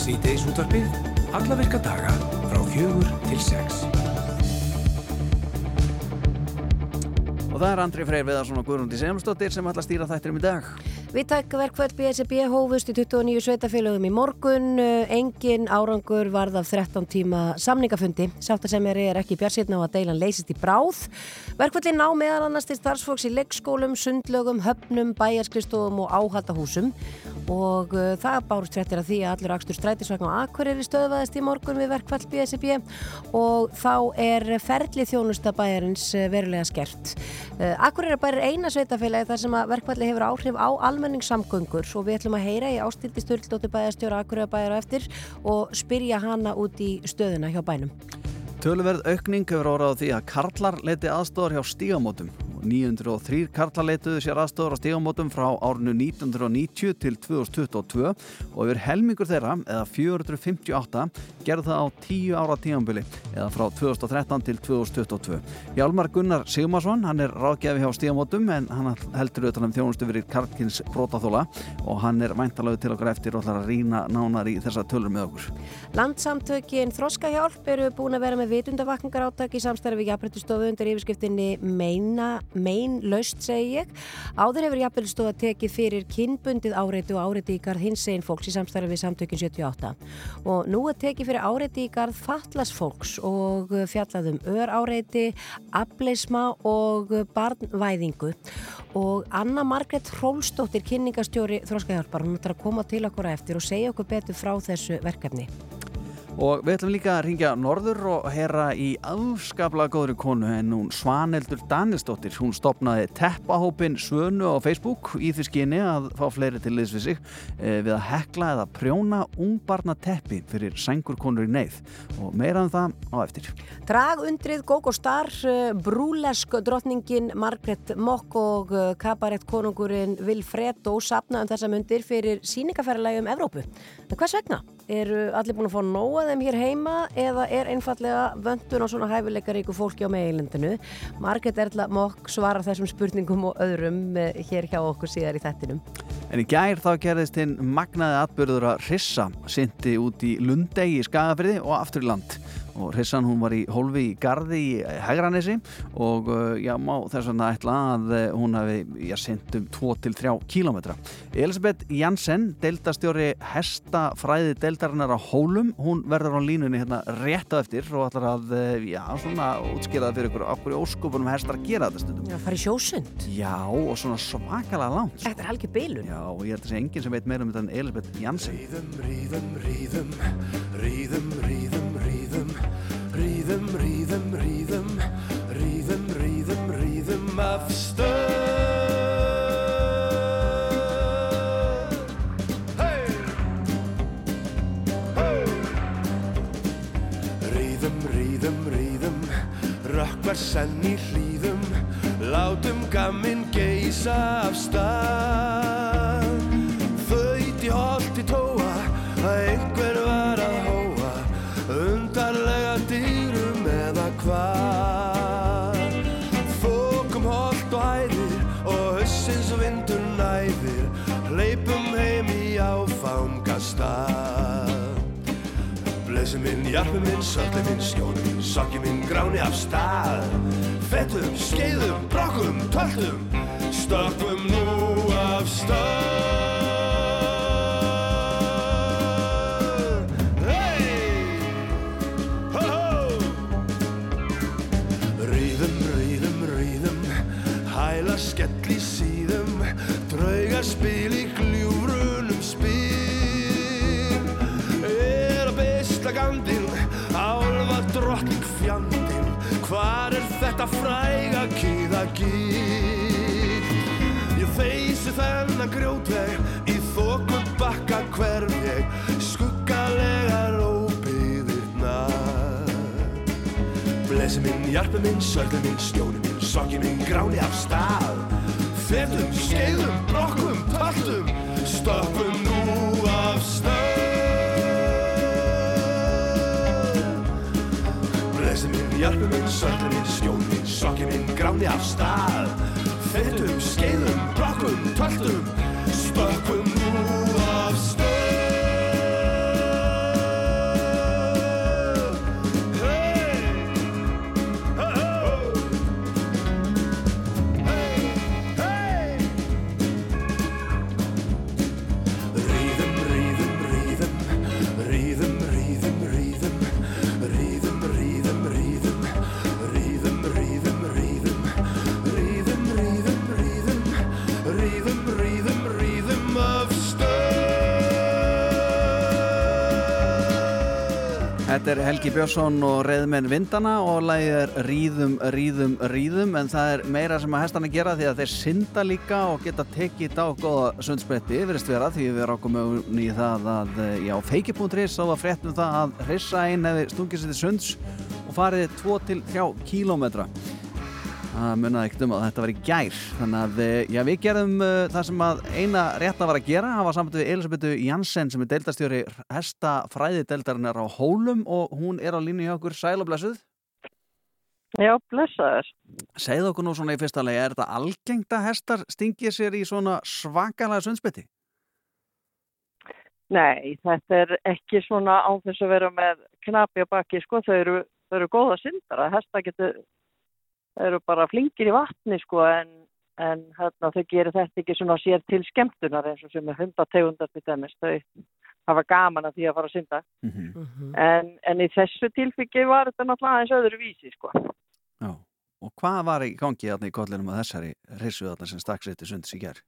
Sýteis útvarpið, alla virka daga frá fjögur til sex. Og það er Andri Freyr Viðarsson og Guðrundi Semstóttir sem ætla að stýra þættirum í dag. Viðtæk verkvöld BSB hófust í 29 sveitafélögum í morgun. Engin árangur varð af 13 tíma samningafundi. Sáttasemjari er ekki björnsýtna á að deilan leysist í bráð. Verkvöldin ná meðal annars til starfsfólks í leikskólum, sundlögum, höfnum, bæjarskristóðum og áhaldahúsum. Og uh, það bárst fréttir að því að allur akstur strætisvagn og akkurir stöðvaðist í morgun við verkvöld BSB og þá er ferli þjónusta bæjarins uh, verulega skert. Uh, er bara eina sveitafélagi þar sem að verkvöldi hefur áhrif á almenningssamgöngur og við ætlum að heyra í ástildi Sturldóttir bæjarstjóra Akureyra bæjar á eftir og spyrja hana út í stöðuna hjá bænum. Töluverð aukning hefur órað á því að karlar leiti aðstofar hjá stígamótum 903 karlar leituðu sér aðstofar á stígamótum frá árinu 1990 til 2022 og yfir helmingur þeirra, eða 458, gerði það á 10 ára tígambili eða frá 2013 til 2022. Hjálmar Gunnar Sigmarsson, hann er ráðgjafi hjá stígamótum en hann heldur auðvitað um þjónustu verið Karkins Brótaþóla og hann er væntalögu til okkur eftir og ætlar að rína nánar í þessa tölur með okkur. Landsamtökin Þroskahjálp eru búin að vera með vitundavakningar áttak í samstarfi jafnbryttustofu undir yfirskriftinni meina, mein löst segi ég. Áður hefur jafnbryttustofa tekið fyrir kinnbundið áreiti og áreiti í garð hins einn fólks í samstarfi við samtökin 78 og nú er tekið fyrir áreiti í garð fatlas fólks og fjallaðum ör áreiti, ableisma og barnvæðingu og Anna Margret Rólstóttir kynningastjóri Þroskahjálpar, hún ætlar að koma til okkur eftir og segja okkur betur frá þessu verkefni. Og við ætlum líka að ringja norður og heyra í afskaplega góðri konu en hún Svaneldur Danisdóttir. Hún stopnaði teppahópin Svönu á Facebook í því skyni að fá fleiri til liðs við sig eh, við að hekla eða prjóna ungbarna teppi fyrir sengurkonur í neyð. Og meira um það á eftir. Dragundrið Gógó Star, eh, brúlesk drottningin Margret Mokk og eh, kabarett konungurinn Vilfredo sapnaðum þessa myndir fyrir síningaferðalagi um Evrópu. En hvers vegna? Eru allir búin að fá nóa þeim hér heima eða er einfallega vöndun á svona hæfileikaríku fólki á meilindinu? Margret Erla Mokk svarar þessum spurningum og öðrum hér hjá okkur síðar í þettinum. En í gær þá gerðist hinn magnaði atbyrður að Rissa syndi út í Lundegi í Skagafriði og aftur í land og Rissan hún var í hólfi í Garði í Hegranesi og uh, já, má þess vegna ætla að uh, hún hafi, já, synd um 2-3 kílometra. Elisabeth Janssen deildastjóri hestafræði deildarinnar á hólum, hún verður á línunni hérna rétt á eftir og ætlar að, já, svona útskýraða fyrir ykkur okkur í óskupunum hestar að gera þetta stundum. Já, það fari sjósund. Já, og svona svakalega langt. Þetta er algjör beilun. Já, og ég held að það sé enginn sem veit meira um þetta en Elisabeth Janssen. Ríðum, ríðum, ríðum, ríðum, ríðum, ríðum, ríðum, ríðum, ríðum, ríðum, ríðum af stöð. Hey! Hey! Ríðum, ríðum, ríðum, rökkvar senn í hlýðum, jarpi minn, söldi minn, skjóni minn, sokki minn, gráni af stað. Fettum, skeiðum, brokkum, töltum, stökkum nú af stað. Hey! Ho, ho! Ríðum, ríðum, ríðum, hæla skell í síðum, draugaspil í gljúfrunum þetta fræga kýða gíl? Ég feysi þennan grjótveg, í þoku bakka hverf ég, skuggalegar óbyðirnar. Blessi minn, jarpi minn, söldi minn, stjóni minn, sokki minn, gráni af stað. Fetum, skeiðum, brokkum, töltum, stoppum nú af stað. Hjálpum minn, söllum minn, skjólum minn, sokkjum minn, gráni af stað. Fettum, skeiðum, brokkum, töltum, spökkum Þetta er Helgi Björnsson og reyðmenn vindana og lagið er ríðum, ríðum, ríðum en það er meira sem að hestana gera því að þeir synda líka og geta tekið á góða sundspretti yfirist vera því við rákum í það að já, feiki.ris þá var fréttum það að hrissa einn hefði stungið sér til sunds og farið 2-3 kílómetra það munnaði ekkert um að þetta var í gær. Þannig að eh, já, við gerðum uh, það sem að eina rétt að var að gera það var samt við Elisabethu Janssen sem er deildastjóri hesta fræðideildarinnar á Hólum og hún er á línu hjá okkur. Sæl og blessuð. Já, blessaður. Segð okkur nú svona í fyrsta legi, er þetta algengt að hestar stingið sér í svona svakalega sundsbytti? Nei, þetta er ekki svona á þess að vera með knapi á baki, sko, þau eru, þau eru góða syndara, hesta getur eru bara flingir í vatni sko en, en hérna, þau gerir þetta ekki svona sér til skemmtunar eins og sem er hundategundar til dæmis þau hafa gaman að því að fara að synda mm -hmm. en, en í þessu tilfyggi var þetta náttúrulega aðeins öðru vísi sko Já, og hvað var í gangi í kollinum að þessari reysuðarna sem stakksreiti sundis í gerð?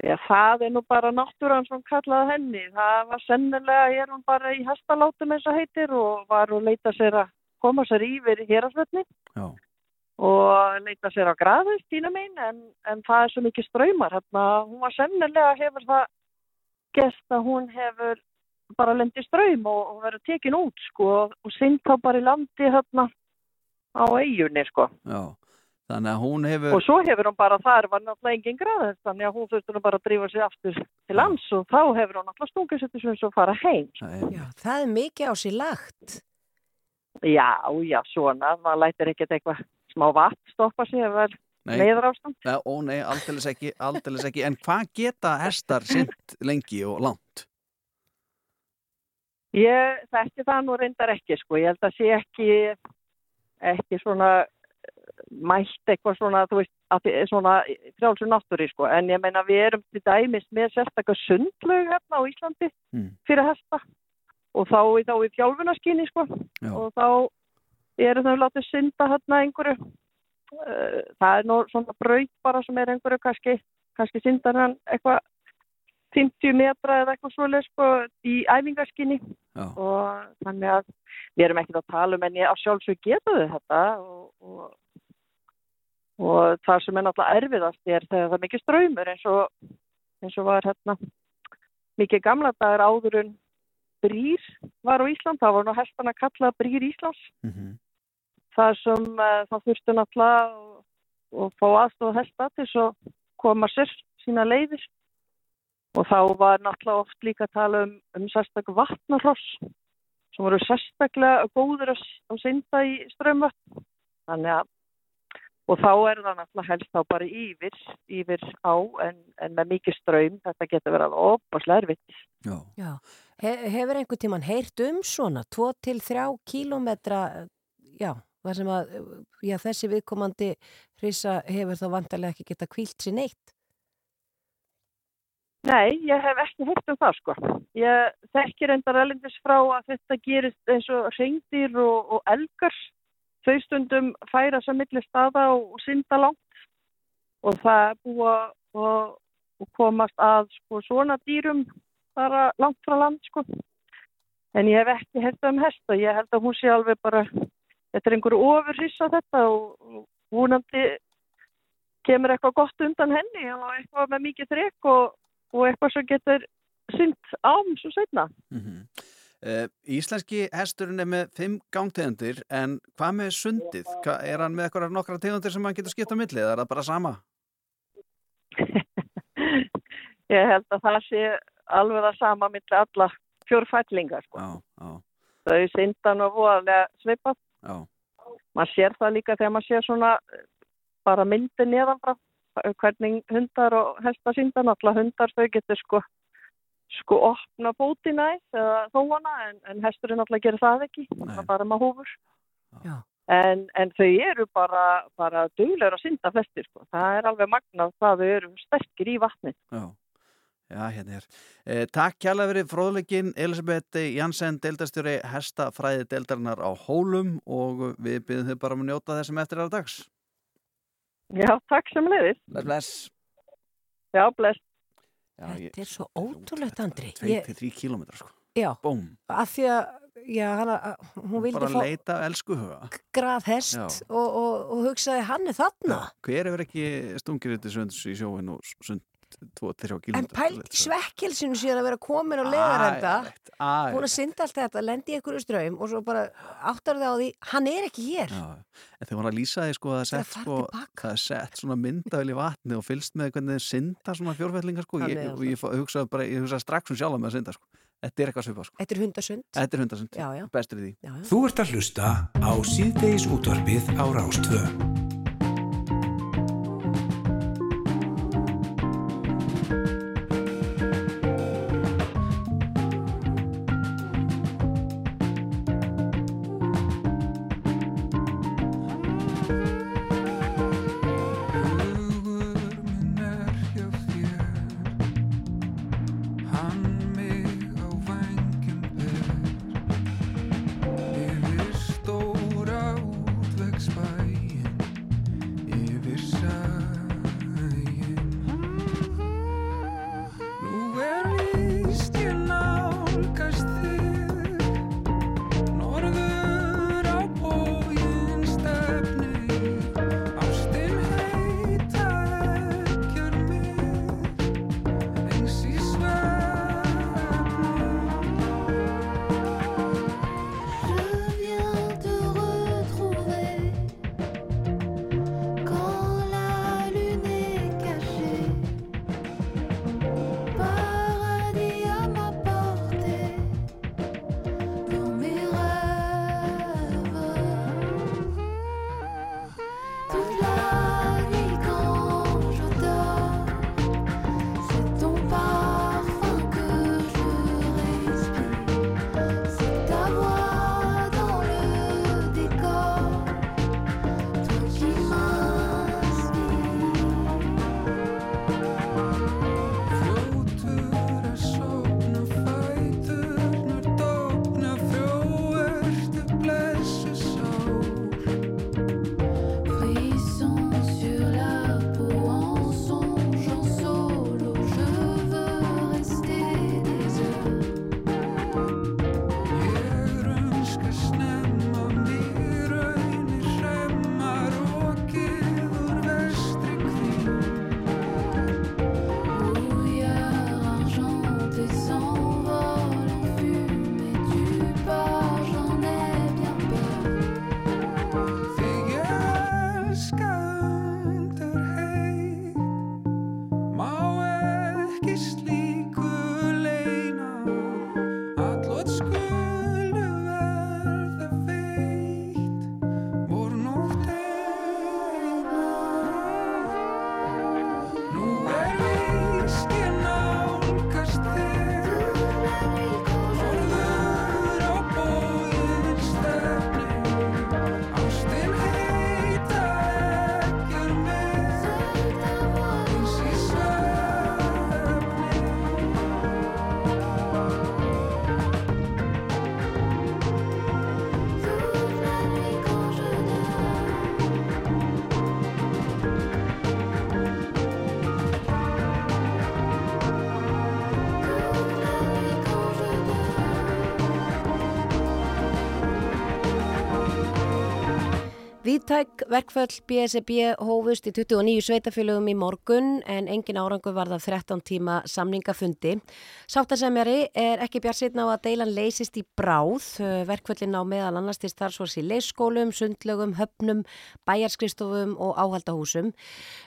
Já, það er nú bara náttúrann sem kallaði henni. Það var sennilega, ég er hún bara í hestalátum eins og heitir og var að leita sér að koma sér yfir hérasvöldni og leita sér á graðist tína mín en, en það er svo mikið ströymar hérna, hún var sennilega hefur það gest að hún hefur bara lendið ströym og, og verið tekin út sko og synd þá bara í landi hérna á eigunni sko. Já, þannig að hún hefur og svo hefur hún bara þar var náttúrulega engin graðist þannig að hún þurftur bara að drífa sér aftur til lands og þá hefur hún náttúrulega stungið sér til að fara heim Já, það er mikið á sér lagt Já, já, svona, maður lætir ekkert eitthvað smá vatn stoppa sig er meður ástand. Nei, ó nei, aldeilis ekki, aldeilis ekki, en hvað geta hestar sint lengi og langt? Ég þekki það nú reyndar ekki, sko, ég held að sé ekki, ekki svona mætt eitthvað svona, þú veist, svona frjálsum náttúri, sko, en ég meina við erum til dæmis með sérstaklega sundlög hérna á Íslandi mm. fyrir hesta og þá, þá í fjálfunaskinni sko Já. og þá eru þau látið synda hérna einhverju uh, það er nú svona braut bara sem er einhverju kannski, kannski syndar hann eitthvað 50 metra eða eitthvað svolítið sko í æfingaskinni Já. og þannig að við erum ekkert að tala um en ég á sjálfsög getaðu þetta og, og, og það sem er náttúrulega erfiðast er þegar það er mikið ströymur eins og, eins og var hérna mikið gamla dagar áður en brýr var á Ísland, það var nú hestan að kalla brýr Íslands. Mm -hmm. það sem uh, það þurftu náttúrulega og fá aðstofa hesta til að koma sér sína leiðir. Og þá var náttúrulega oft líka að tala um, um sérstaklega vatnarross sem voru sérstaklega góður að synda í strömmvöld þannig að og þá er það náttúrulega helst þá bara yfir, yfir á en, en með mikið ströym, þetta getur verið opaslega erfitt. Já. Já. He, hefur einhvern tíman heyrt um svona 2-3 kílometra, já, þar sem að já, þessi viðkomandi hrisa hefur þá vantarlega ekki geta kvílt sér neitt? Nei, ég hef ekki heyrt um það sko. Ég þekkir endar elindis frá að þetta gerist eins og reyndir og, og elgar þau stundum færa sér millir staða og synda langt og það er búið að komast að sko, svona dýrum bara langt frá land sko. En ég hef ekki hert um hesta, ég held að hún sé alveg bara, þetta er einhverju ofurhys á þetta og húnandi kemur eitthvað gott undan henni og eitthvað með mikið þrek og, og eitthvað sem getur synd ám svo setna. Mm -hmm. Uh, íslenski hesturinn er með fimm gangtegundir en hvað með sundið? Hva, er hann með eitthvað nokkra tegundir sem hann getur skipt á millið eða er það bara sama? Ég held að það sé alveg það sama millið alla fjórfællingar sko. þau syndan og voðalega svipað maður sér það líka þegar maður sér svona bara myndi neðanfra hvernig hundar og hesta syndan alla hundar þau getur sko sko opna bótina eða þóana en, en hesturinn alltaf gerir það ekki það bara maður hófur. En, en þau eru bara, bara duglegur að synda flestir sko. það er alveg magnað það þau eru sterkir í vatni Já, Já hérna er. Eh, Takk kjærlega verið fróðleikin Elisabeth Janssen, deildastjóri hestafræði deildarinnar á Hólum og við byrjum þau bara um að njóta þessum eftir aðra dags. Já, takk sem leiðis Bless, bless. Já, bless Þetta er svo ótrúlegt, Andri. 2-3 kílometrar, sko. Já, Bóm. að því að já, hana, hún vildi bara fá leita elsku huga graðhest Já. og, og, og hugsaði hann er þarna. hver hefur ekki stungir þetta sunds í sjóin og sund 2-3 km En pælt í svekkelsinu sér að vera komin á legarenda, hún að synda allt þetta, lendi í einhverju ströym og svo bara áttar það á því, hann er ekki hér. Já, en þegar hún að lýsa því sko að það er Það sett, sko, það sett svona myndavel í vatni og fylgst með hvernig þeir synda svona fjórfellingar sko Hann ég, ég fa- hugsaði bara, ég hugsaði strax um sjálf með að synda sko þetta er eitthvað svipað sko Þetta er hundasund. þetta er hundasund, Já, já. bestur í því Já, já. Þú ert að hlusta á síðdeis útvarpið á Rástvö. Víðtæk verkföll BSB hófust í 29 sveitafélögum í morgun en engin árangur varð af 13 tíma samningafundi. Sáttasemjari er ekki bjart sitna á að deilan leysist í bráð. Verkföllin á meðal annars til starfsvors í leysskólum, sundlögum, höfnum, bæjarskristofum og áhaldahúsum.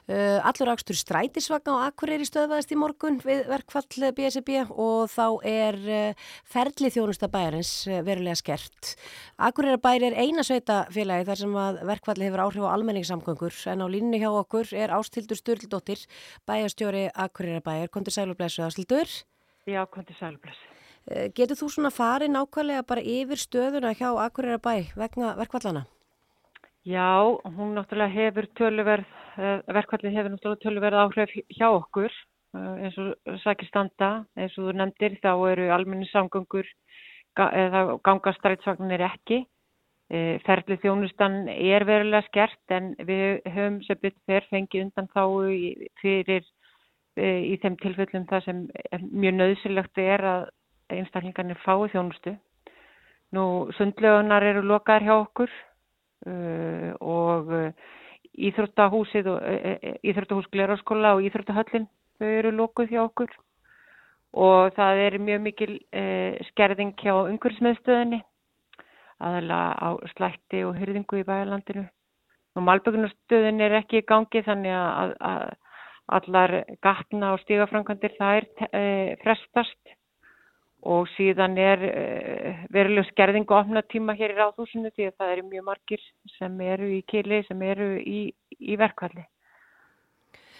Uh, Allur ákstur strætisvagn á Akureyri stöðvaðist í morgun við verkfall BSB og þá er uh, ferli þjónusta bæjarins uh, verulega skert. Akureyri bæri er eina sveitafélagi þar sem að verkfalli hefur áhrif á almenningssamgöngur en á línni hjá okkur er Ástildur Sturldóttir, bæjarstjóri Akureyri bæjar. Kontur sælublesu Ástildur. Já, kvönti sælbless. Uh, Getur þú svona farið nákvæmlega bara yfir stöðuna hjá Akureyri bæ vegna verkfallana? Já, hún náttúrulega hefur töluverð, verkvallið hefur náttúrulega töluverð áhrif hjá okkur uh, eins og sækir standa, eins og þú nefndir þá eru almenni samgöngur ga eða gangastrætsvagnir ekki. Uh, ferli þjónustan er verulega skert en við höfum sem betur fer fengið undan þá fyrir uh, í þeim tilfellum það sem mjög nöðsilegt er að einstaklingarnir fái þjónustu. Nú, sundlögunar eru lokaðar hjá okkur uh, og uh, íþróttahúsið og uh, íþróttahús Glerarskóla og íþróttahöllin þau eru lokuð hjá okkur og það er mjög mikil uh, skerðing hjá umhverfismiðstöðinni aðalega á slætti og hyrðingu í bæjarlandinu. Og malbyggunarstöðin er ekki í gangi þannig að, að allar gatna og stígafrankandir það er uh, frestast og síðan er uh, veruleg skerðing og opna tíma hér í ráðhúsinu því að það eru mjög margir sem eru í kili, sem eru í, í verkvalli.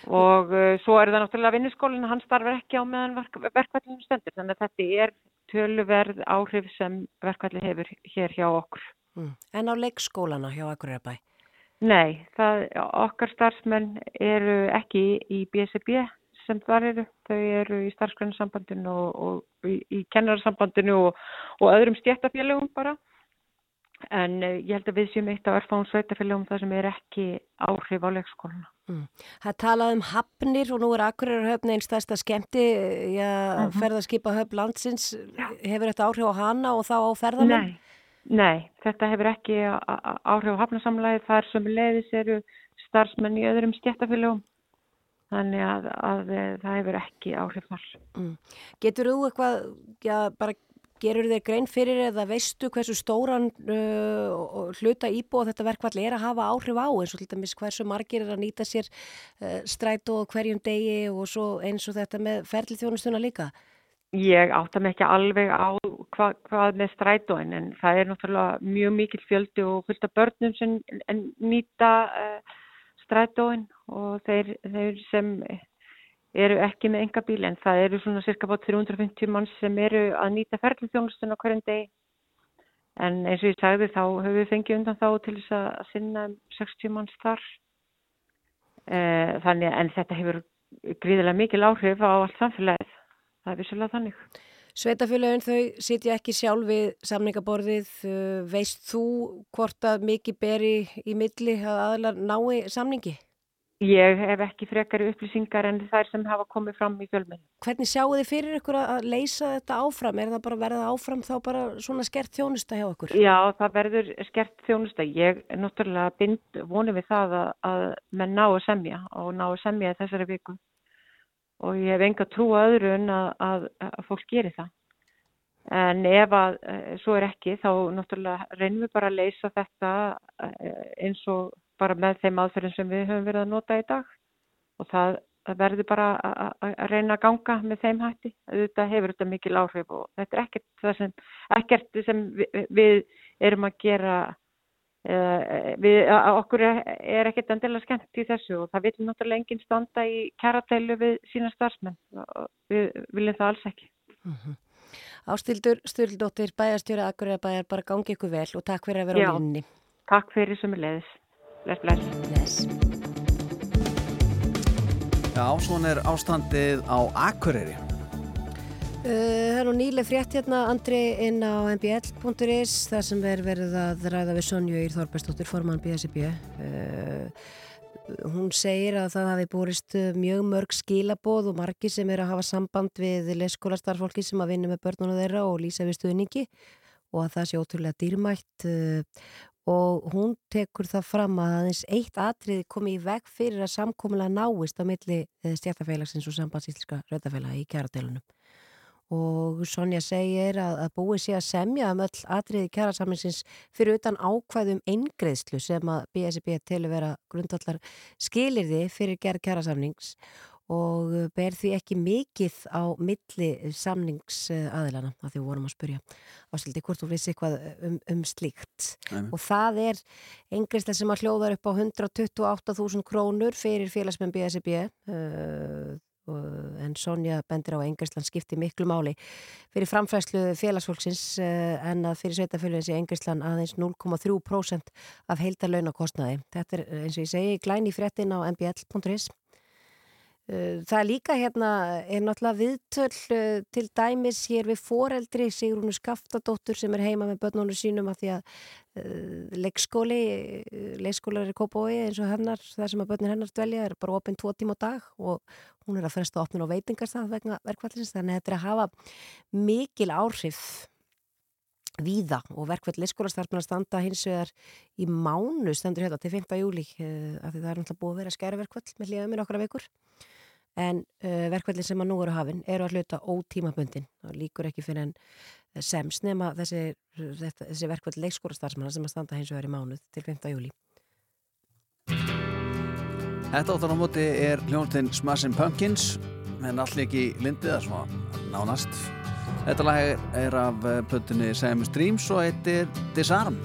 Og uh, svo er það náttúrulega vinnuskólinn, hann starfar ekki á meðan verk, verkvallinu stendur þannig að þetta er töluverð áhrif sem verkvalli hefur hér hjá okkur. Mm. En á leikskólana hjá Akureyrabæ? Nei, það, okkar starfsmenn eru ekki í BSB sem þar eru. Þau eru í starfsgrunnsambandinu og, og í, í kennararsambandinu og, og öðrum stjættafélögum bara. En uh, ég held að við séum eitt af erfáum sveitafélögum þar sem er ekki áhrif á leikskóluna. Mm. Það talaði um hafnir og nú er Akureyrarhöfn einn stærsta skemmti já, mm -hmm. ferðarskipa höfn landsins. Já. Hefur þetta áhrif á hana og þá á ferðarmenn? Nei. Nei, þetta hefur ekki áhrif á hafnasamlæði þar sem leiðis eru starfsmenn í öðrum stjættafélögum þannig að, að, að það hefur ekki áhrif þar. Mm. Getur þú eitthvað, já bara gerur þér grein fyrir eða veistu hversu stóran uh, hluta íbúa þetta verkvall er að hafa áhrif á eins og til dæmis hversu margir er að nýta sér uh, strætó hverjum degi og svo eins og þetta með ferlithjónustuna líka? Ég átta mig ekki alveg á hva, hvað með strætóin en það er náttúrulega mjög mikil fjöldi og af börnum sem nýta uh, strætóin og þeir, þeir sem eru ekki með enga bíl en það eru svona cirka bát 350 manns sem eru að nýta ferlithjónustuna hverjum degi. En eins og ég sagði þá höfum við fengið undan þá til þess að sinna 60 manns þar. Þannig en þetta hefur gríðilega mikil áhrif á allt samfélagið. Það er vissulega þannig. Sveitafélagin þau sitja ekki sjálf við samningaborðið. Veist þú hvort að mikið beri í milli að aðlar nái samningi? Ég hef ekki frekari upplýsingar en þær sem hafa komið fram í fjölmenn. Hvernig sjáu þið fyrir ykkur að leysa þetta áfram? Er það bara verða áfram þá bara svona skert þjónusta hjá okkur? Já, það verður skert þjónusta. Ég er náttúrulega bind vonið við það að, að menn ná að semja og ná að semja þessari viku og ég hef enga trú að öðru en að, að, að fólk gerir það. En ef að svo er ekki þá náttúrulega reynum við bara að leysa þetta eins og bara með þeim aðferðin sem við höfum verið að nota í dag og það, verður bara að reyna að ganga með þeim hætti. Þetta hefur þetta mikil áhrif og þetta er ekkert sem, ekkert sem við, við erum að gera Við, okkur er, er ekkert endilega skemmt í þessu og það vil náttúrulega enginn standa í kæratælu við sína starfsmenn. Við viljum það alls ekki. Mm -hmm. Ástildur Sturldóttir bæjarstjóri Akureyra bæjar bara gangi ykkur vel og takk fyrir að vera á línni Takk fyrir sem er leiðis Bless, bless, bless. Já, svona er ástandið á Akureyri Það er nú nýlega frétt hérna Andri inn á mbl.is þar sem er verið að ræða við Sonju Ír Þorbergsdóttir, formann BSB uh, hún segir að það hafi búrist mjög mörg skilaboð og margi sem er að hafa samband við leskólastarfólki sem að vinna með börnunum þeirra og lýsa við stuðningi og að það sé ótrúlega dýrmætt uh, og hún tekur það fram að aðeins eitt atrið komi í veg fyrir að samkomulega náist á milli stjæftafélagsins og sambandsísliska rötafélag í kjæradelunum og Sonja segir að, að búið sé að semja um öll atriði kjærasamlingsins fyrir utan ákvæðum eingreðslu sem að BSB til að vera grundallar skilirði fyrir gerð kjærasamlings og ber því ekki mikið á milli samningsaðilana að því vorum að spurja ásildi hvort þú vissi eitthvað um, um slíkt Nei. og það er eingreðsla sem að hljóðar upp á 128.000 krónur fyrir félagsmenn BSB uh, en Sonja bendir á Engersland skipti miklu máli fyrir framfæslu félagsfólksins en að fyrir sveitafélagins í Engersland aðeins 0,3% af heildarlaunakostnaði. Þetta er eins og ég segi glæn í fréttin á mbl.is Það er líka hérna, er náttúrulega viðtöl til dæmis hér við foreldri Sigrúnu Skaftadóttur sem er heima með börnunum sínum að því að leikskóli, leikskólar er kópói eins og hennar, það sem að börnun hennar dvelja er bara opinn tvo tíma á dag og hún er að fresta opnun og veitingarstað vegna verkvallins þannig að þetta er að hafa mikil áhrif víða og verkveld leyskólastarfna standa hins vegar í mánu stendur hérna til 5. júli uh, af því það er náttúrulega búið að vera skæraverkveld með hlýðum í nokkra vikur en uh, verkveldin sem að nú eru hafin eru að hluta ótímabundin. Það líkur ekki fyrir en sems nema þessi, þetta, þessi verkveld leikskólastarfsmanna sem að standa hins vegar í mánuð til 5. júli Þetta áttan á móti er hljónutinn Smashing Pumpkins en allir ekki lindið að svona nánast. Þetta lag er- er af eh, plötunni Sam Streams og heitir Disarm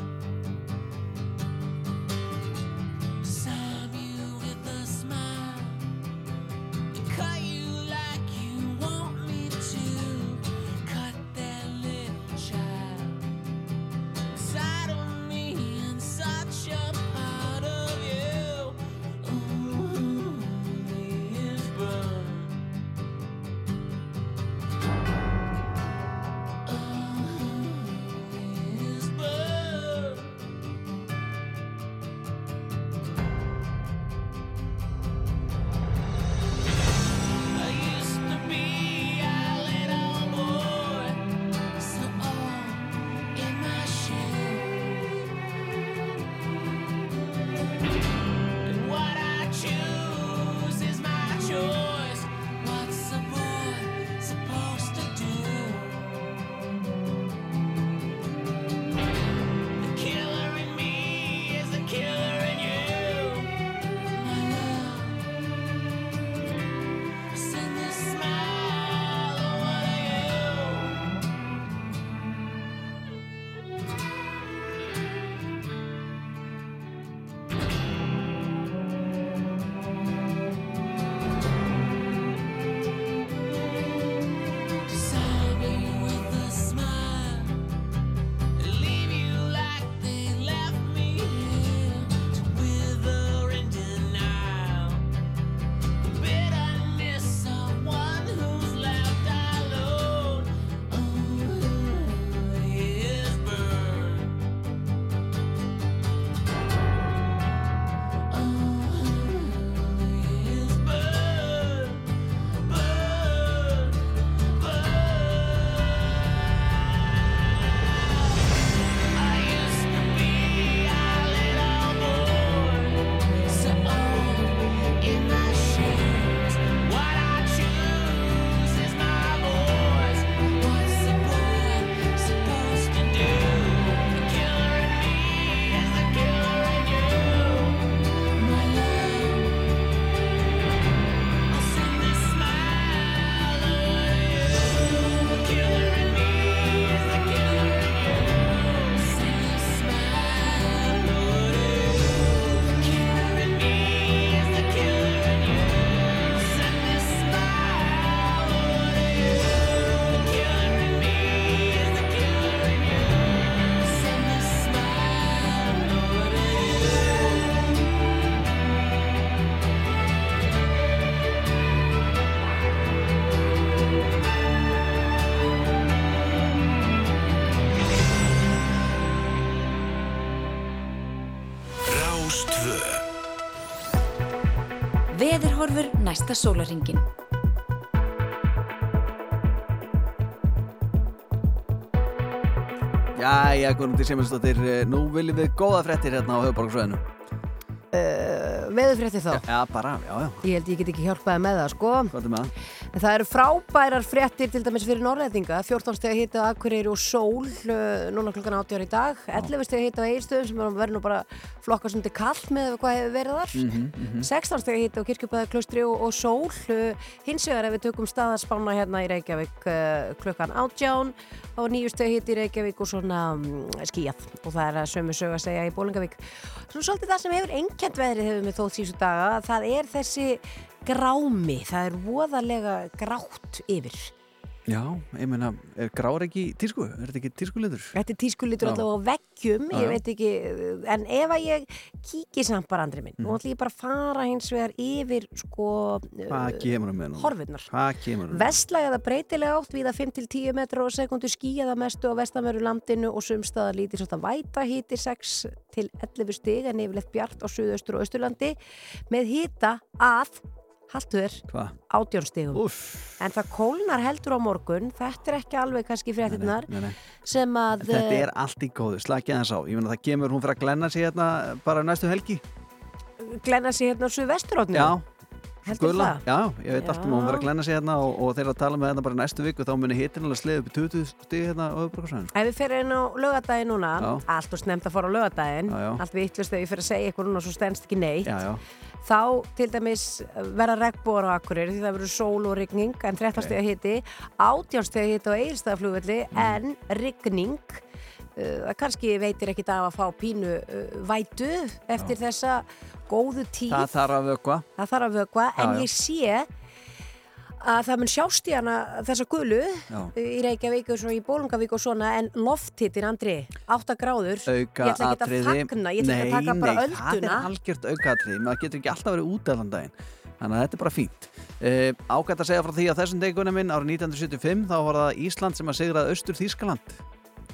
næsta sólaringin. Jæja, Guðmundur Simundsdóttir, eh, nú viljum við góða fréttir hérna á höfuborgarsvæðinu uh, Veðurfrétti þá Já, bara, já, já, Ég held ég get ekki hjálpaði með það sko hvað er með það? En það eru frábærar fréttir til dæmis fyrir norðlætinga 14 steg hitta á Akureyri og Sól uh, núna klukkan 80 í dag. 11 steg hitta á Eirstöðum sem verður nú bara flokkast undir kall með hvað hefur verið þar. Mhm, 16 steg hitta á Kirkjubæði klustri og, og Sól. Uh, hins vegar ef við tökum staðarspána hérna í Reykjavík uh, klukkan 18 og nýju steg hitt í Reykjavík og svona um, skíjað og það er að sömu sög að segja í Bólingavík Svo svolítið það sem hefur einkjent veðrið hefur við þótt síðustu daga. Það er þessi grámi, það er voðalega grátt yfir. Já, ég meina, er grár ekki tísku? Er þetta ekki tískulitur? Þetta er tískulitur allavega á veggjum, ég veit ekki, en ef að ég kíki samt bara andri minn, Mhm. nú ætlum ég bara að fara hins vegar yfir sko Hvað kemur með nú? horfurnar. Vestlægaða breytilega átt viða 5-10 metrar á sekundu skíjaða mestu á vestamöru landinu og sumstaða lítið svona væta híti 6 til 11 stig en yfirleitt bjart á suðaustur og austurlandi með hýta að Hvað? átjónstigum en það kólnar heldur á morgun. Þetta er ekki alveg kannski fréttinnar Nei, nei. sem að Þetta eh, er allt í góðu, slakið þess á. Ég meina það kemur hún fyrir að glenna sig hérna bara næstu helgi. Glenna sig hérna á suðvesturotnum Já, það? já, ég veit allt um hún verður að glenna sig hérna og, og þeir að tala með hérna bara næstu viku. Þá muni hitin alveg sleið upp í 20 stig hérna á öðbrukarsvæðinu Ef við fyrir inn á lögadaginn núna, Já. allt og snemt að fara á lögadaginn, Já, já. Já, já, þá til dæmis verða regnbóra á Akureyri því það verður sól og rigning en 13 steg að hiti, 18 steg að hiti á Egilstaðaflugvelli Mm. en rigning. Uh, kannski veitir ekki það að fá pínu uh, vætu eftir þessa góðu tíð. það þarf að vökva Það þarf að vökva, en Já, já. ég sé að það mun sjást í hana þessa gulu Já. í Reykjavík og í Bólungavík og svona en lofthittin, Andri, 8 gráður auka ég ætla ekki að atriði fagna, ég ætla ekki að taka bara nei, það ölduna. er algjört auka atriði maður getur ekki alltaf verið út allan daginn þannig að þetta er bara fínt. Uh, ágætt að segja frá því að þessum degunum minn árið 1975 þá var það Ísland sem að sigraði Östur Þískaland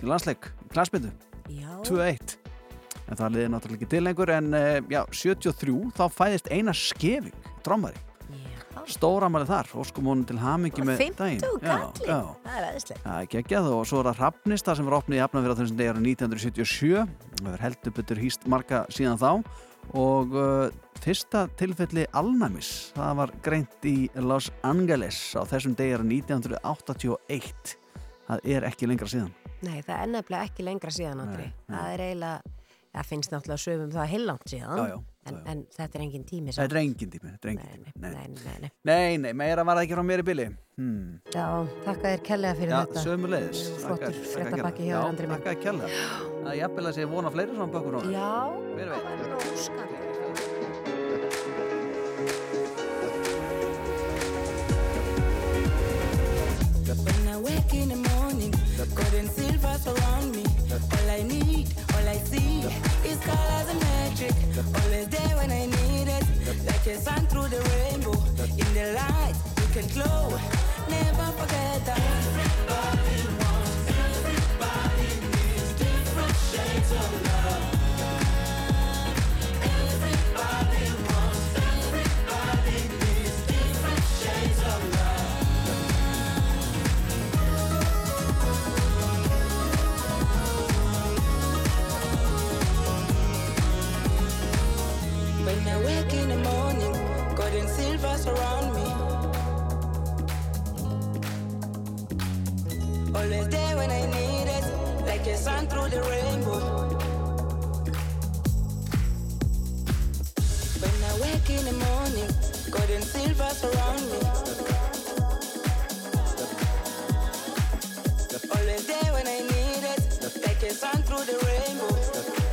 í landsleik, klassmyndu 2-1 en það liði náttúrulega ekki til lengur en uh, já, 73 þá fæðist eina skefing, trommari stóramæli þar, óskum honum til hamingi með daginn. 50 Já, kalli, já. það er aðeinslega Það er geggjað og svo er það Hrafnista sem var opnið í Hafnarfjörð á þessum degi árið 1977 og er heldur betur hýst marga síðan þá. Og uh, fyrsta tilfelli alnæmis það var greint í Los Angeles á þessum degi árið 1981 það er ekki lengra síðan. Nei, það er nefnilega ekki lengra síðan, Andri. Það er eiginlega, það finnst náttúrulega sögum það heilangt síðan Já, já, en, en þetta er engin tími. Þetta er engin tími, er engin tími. Nei, nei, nei Nei, nei, meira var það ekki frá mér í bili. Hmm. Já, þakka þér kellega fyrir Já, þetta. sömuleiðis. Flottur. fréttabakki hjá þér, Andri minn. Takk að kella Það er jafnvel að sé vona fleiri svona bökkur á Já, það er óskar colors and magic. Always there when I need it, like a sun through the rainbow. In the light, you can glow. Never forget that. Surround me. Always there when I need it, like a sun through the rainbow. When I wake in the morning, gold and silver surround me. Always there when I need it, like a sun through the rainbow.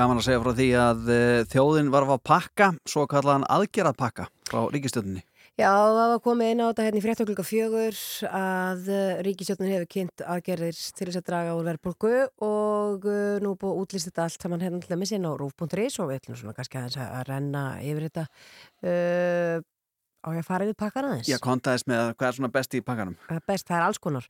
Gaman að segja frá því að uh, þjóðin var að pakka, svo kallaðan aðgerðapakka frá ríkistjóninni. Já, það var komið inn á þetta hérna í fréttu klukka fjögur að ríkistjónin hefur kynnt aðgerðir til þess að draga úr verðbólgu og uh, nú búið að útlýst þetta allt saman hérna til að missin á rúf.is og við ætlum svona kannski aðeins að renna yfir þetta uh, á ég að fara yfir pakkan aðeins. Já, kontaðist með hvað er svona best í pakkanum. Best, það er alls konar.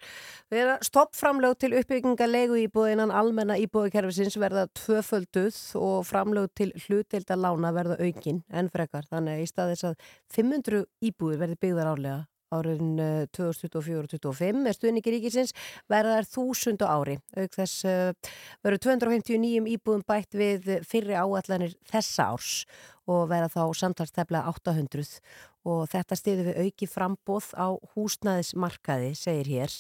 Við erum stoppframlög til uppbygginga leigu íbúðinan almenna íbúðikerfisins verða tvöfölduð og framlög til hlutdelda lána verða aukin en frekar. Þannig að í staðis að 500 íbúðir verði byggðar árlega árin 2024-2025 með stuðningi ríkisins verða þær þúsund á ári. Auk þess uh, verður 259 íbúðum bætt við fyrri áallanir þessa árs og verða þá samtalstefla 800 og þetta stiður við auki frambóð á húsnæðismarkaði, segir hér.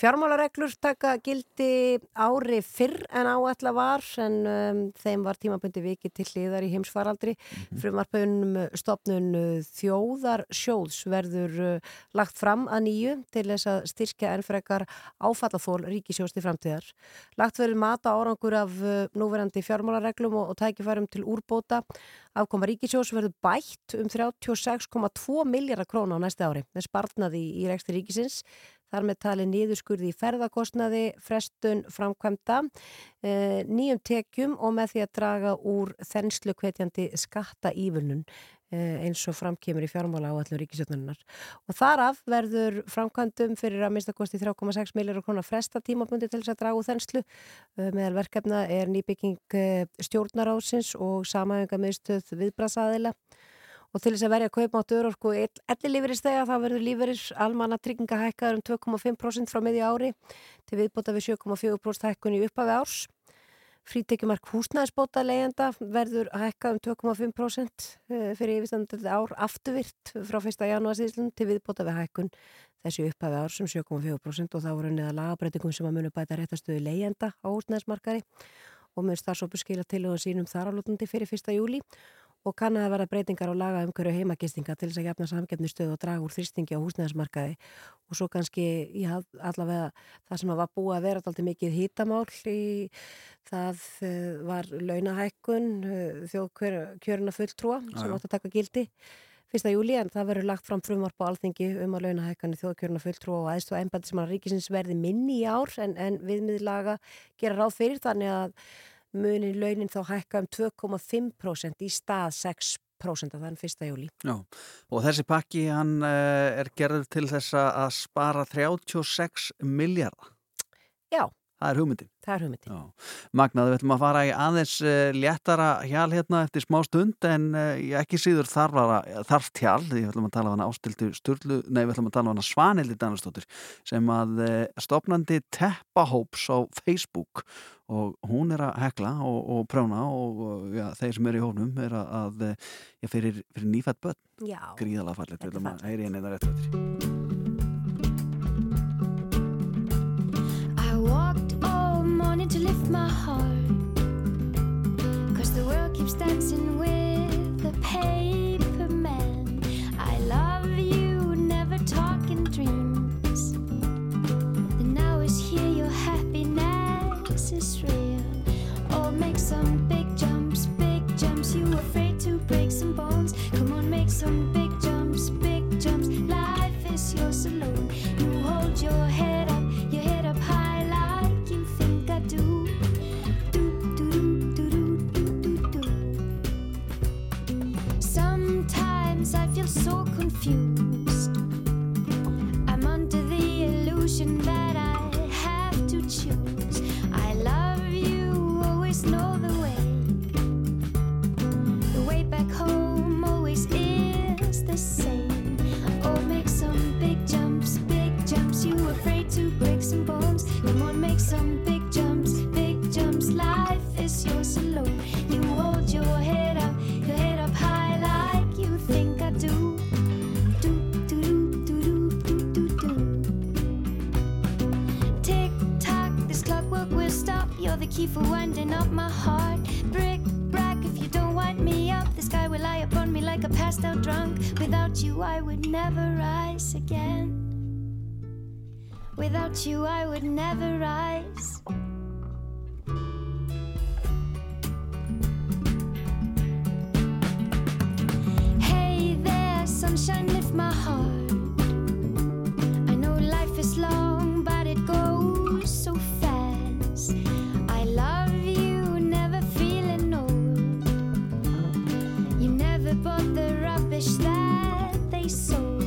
Fjármálareglur taka gildi ári fyrr en áætla var en um, þeim var tímabundi vikið til hliðar í heimsfaraldri. Mm -hmm. Frumarpunum stopnun þjóðar sjóðs verður uh, lagt fram að nýju til þess að styrkja ennfrekar áfallathól ríkisjóðs til framtíðar. Lagt verður mata árangur af uh, núverandi fjármálareglum og, og tækifærum til úrbóta. Afkoma ríkisjós verður bætt um 36,2 miljardar króna á næsta ári með spartnaði í reksti ríkisins. Þar með tali niðurskurði í ferðarkostnaði, frestun framkvæmda, e, nýjum tekjum og með því að draga úr þenslu hvetjandi skatta ívilnun eins og framkemur í fjármála áallum ríkisjötnunar. Og þar af verður framkvæmdum fyrir að mista kosti 3,6 miljórar krónar fresta tímabundi til þess að draga úr þenslu. Meðal verkefna er nýbygging stjórnarásins og samæðinga miðstöð viðbrasaðila. Og til þess að verja kaupmátt örorku elli lífeyristega þá verður lífeyrir almanna trygginga hækkaður um 2,5% frá miðja ári til viðbóta við 7,4% hækkun í upphafi árs. Frítekjumark húsnæðisbóta leiðenda verður hækkað um 2,5% fyrir yfirstandandi ár afturvirt frá 1. janúarsíðslun til viðbóta við hækkun þessi upphafi ár sem 7,4% og þá voru neða lagabrætingum sem að munu bæta réttastöðu leiðenda á húsnæðismarkari og mun starfsópu skila til og sínum þaraflutandi fyrir 1. júli og kann að vera breytingar á laga umhverju heimagistinga til þess að gefna samgefnistöð og draga úr þrýstingi á húsnæðismarkaði. Og svo kannski, já, allavega það sem var búið að vera alltaf mikið hýtamál í það var launahækkun þjóðkjöruna fulltrúa sem átt að taka gildi fyrsta júli en það verður lagt fram frumvarp á alþingi um að launahækkanu þjóðkjöruna fulltrúa og aðstu að embætismann ríkisins verði minni í ár en, en viðmiðlaga gera ráð fyrir þannig að munin launin þá hækka um 2,5% í stað 6% af þann 1. júli. Já, og þessi pakki hann uh, er gerður til þess að spara 36 miljardar. Já. Það er hugmyndin. Það er hugmyndin. Já. Magnaði, við ætlum að fara í aðeins uh, léttara hjál hérna eftir smá stund en uh, ekki síður þarft hjál, við ætlum að tala um hana ástildu sturlu, nei við ætlum að tala um hana Svanildi Danastóttir sem að uh, stopnandi teppahóps á Facebook og hún er að hekla og, og prjóna og ja, þeir sem eru í hónum er að, að ja, fyrir, fyrir nýfætt börn. Já. Gríðalega fallet, við ætlum að heyri henni það rétt fyrir. walked my heart. Cause the world keeps dancing with the paper man. I love you, never talking dreams. The now is here, your happiness is real. Oh, make some big jumps, big jumps. You afraid to break some bones? Come on, make some big jumps, big jumps. Life is your saloon. You hold your head Sometimes I feel so confused. I'm under the illusion that I have to choose. I love you, always know the way. The way back home always is the same. Oh, make some big jumps, big jumps. You afraid to break some bones? Come on, make some big keep for winding up my heart. Brick, brack, if you don't wind me up, the sky will lie upon me like a passed out drunk. Without you, I would never rise again. Without you, I would never rise. Hey there, sunshine, lift my heart. I know life is long, but it goes so fast. fish that they sold.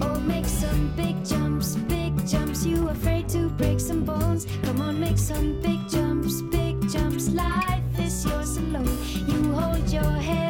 Oh, make some big jumps, big jumps. You afraid to break some bones? Come on, make some big jumps, big jumps. Life is yours alone. You hold your head.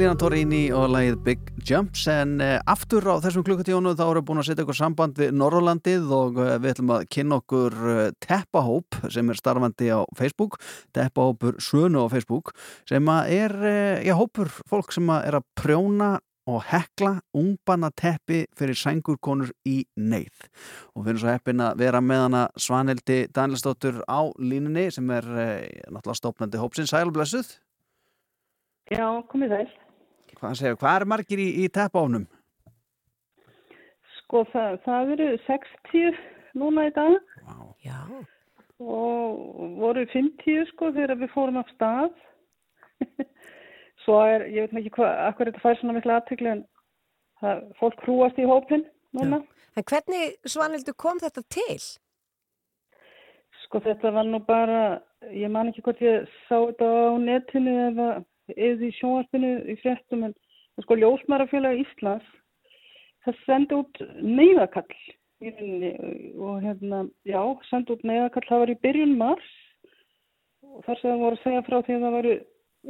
Emilina Torrini og lagið Big Jumps en uh, aftur á þessum klukkutíjónu þá erum við búin að setja ykkur samband við Norrlandið og uh, við ætlum að kynna okkur uh, teppahóp sem er starfandi á Facebook teppahópur Sönu á Facebook sem er, já, hópur fólk sem er að prjóna og hekla ungbanna teppi fyrir sængurkonur í neyð. Og við erum svo heppin að vera með hana Svanhildi Danielsdóttur á línunni sem er náttúrulega stofnandi hópsins. Sælblessuð Já, komið þær. Hvað segir, hvað er margir í, í teppáfnum? Sko, það, það eru 60 núna í dag. Wow. Já. Og voru 50 sko þegar við fórum af stað. Svo er, ég veit ekki hvað, akkur þetta fær svona mikla aðtökli en það, fólk hrúast í hópin núna. En hvernig, Svanhildur, kom þetta til? Sko þetta var nú bara, ég man ekki hvort ég sá þetta á netinu eða eða í sjónvarpinu í fréttum en sko Ljósmarafélag Íslands það sendi út neyðakall í rauninni og hérna, já, sendi út neyðakall, það var í byrjun mars og þar sem það voru að segja frá því að það væri,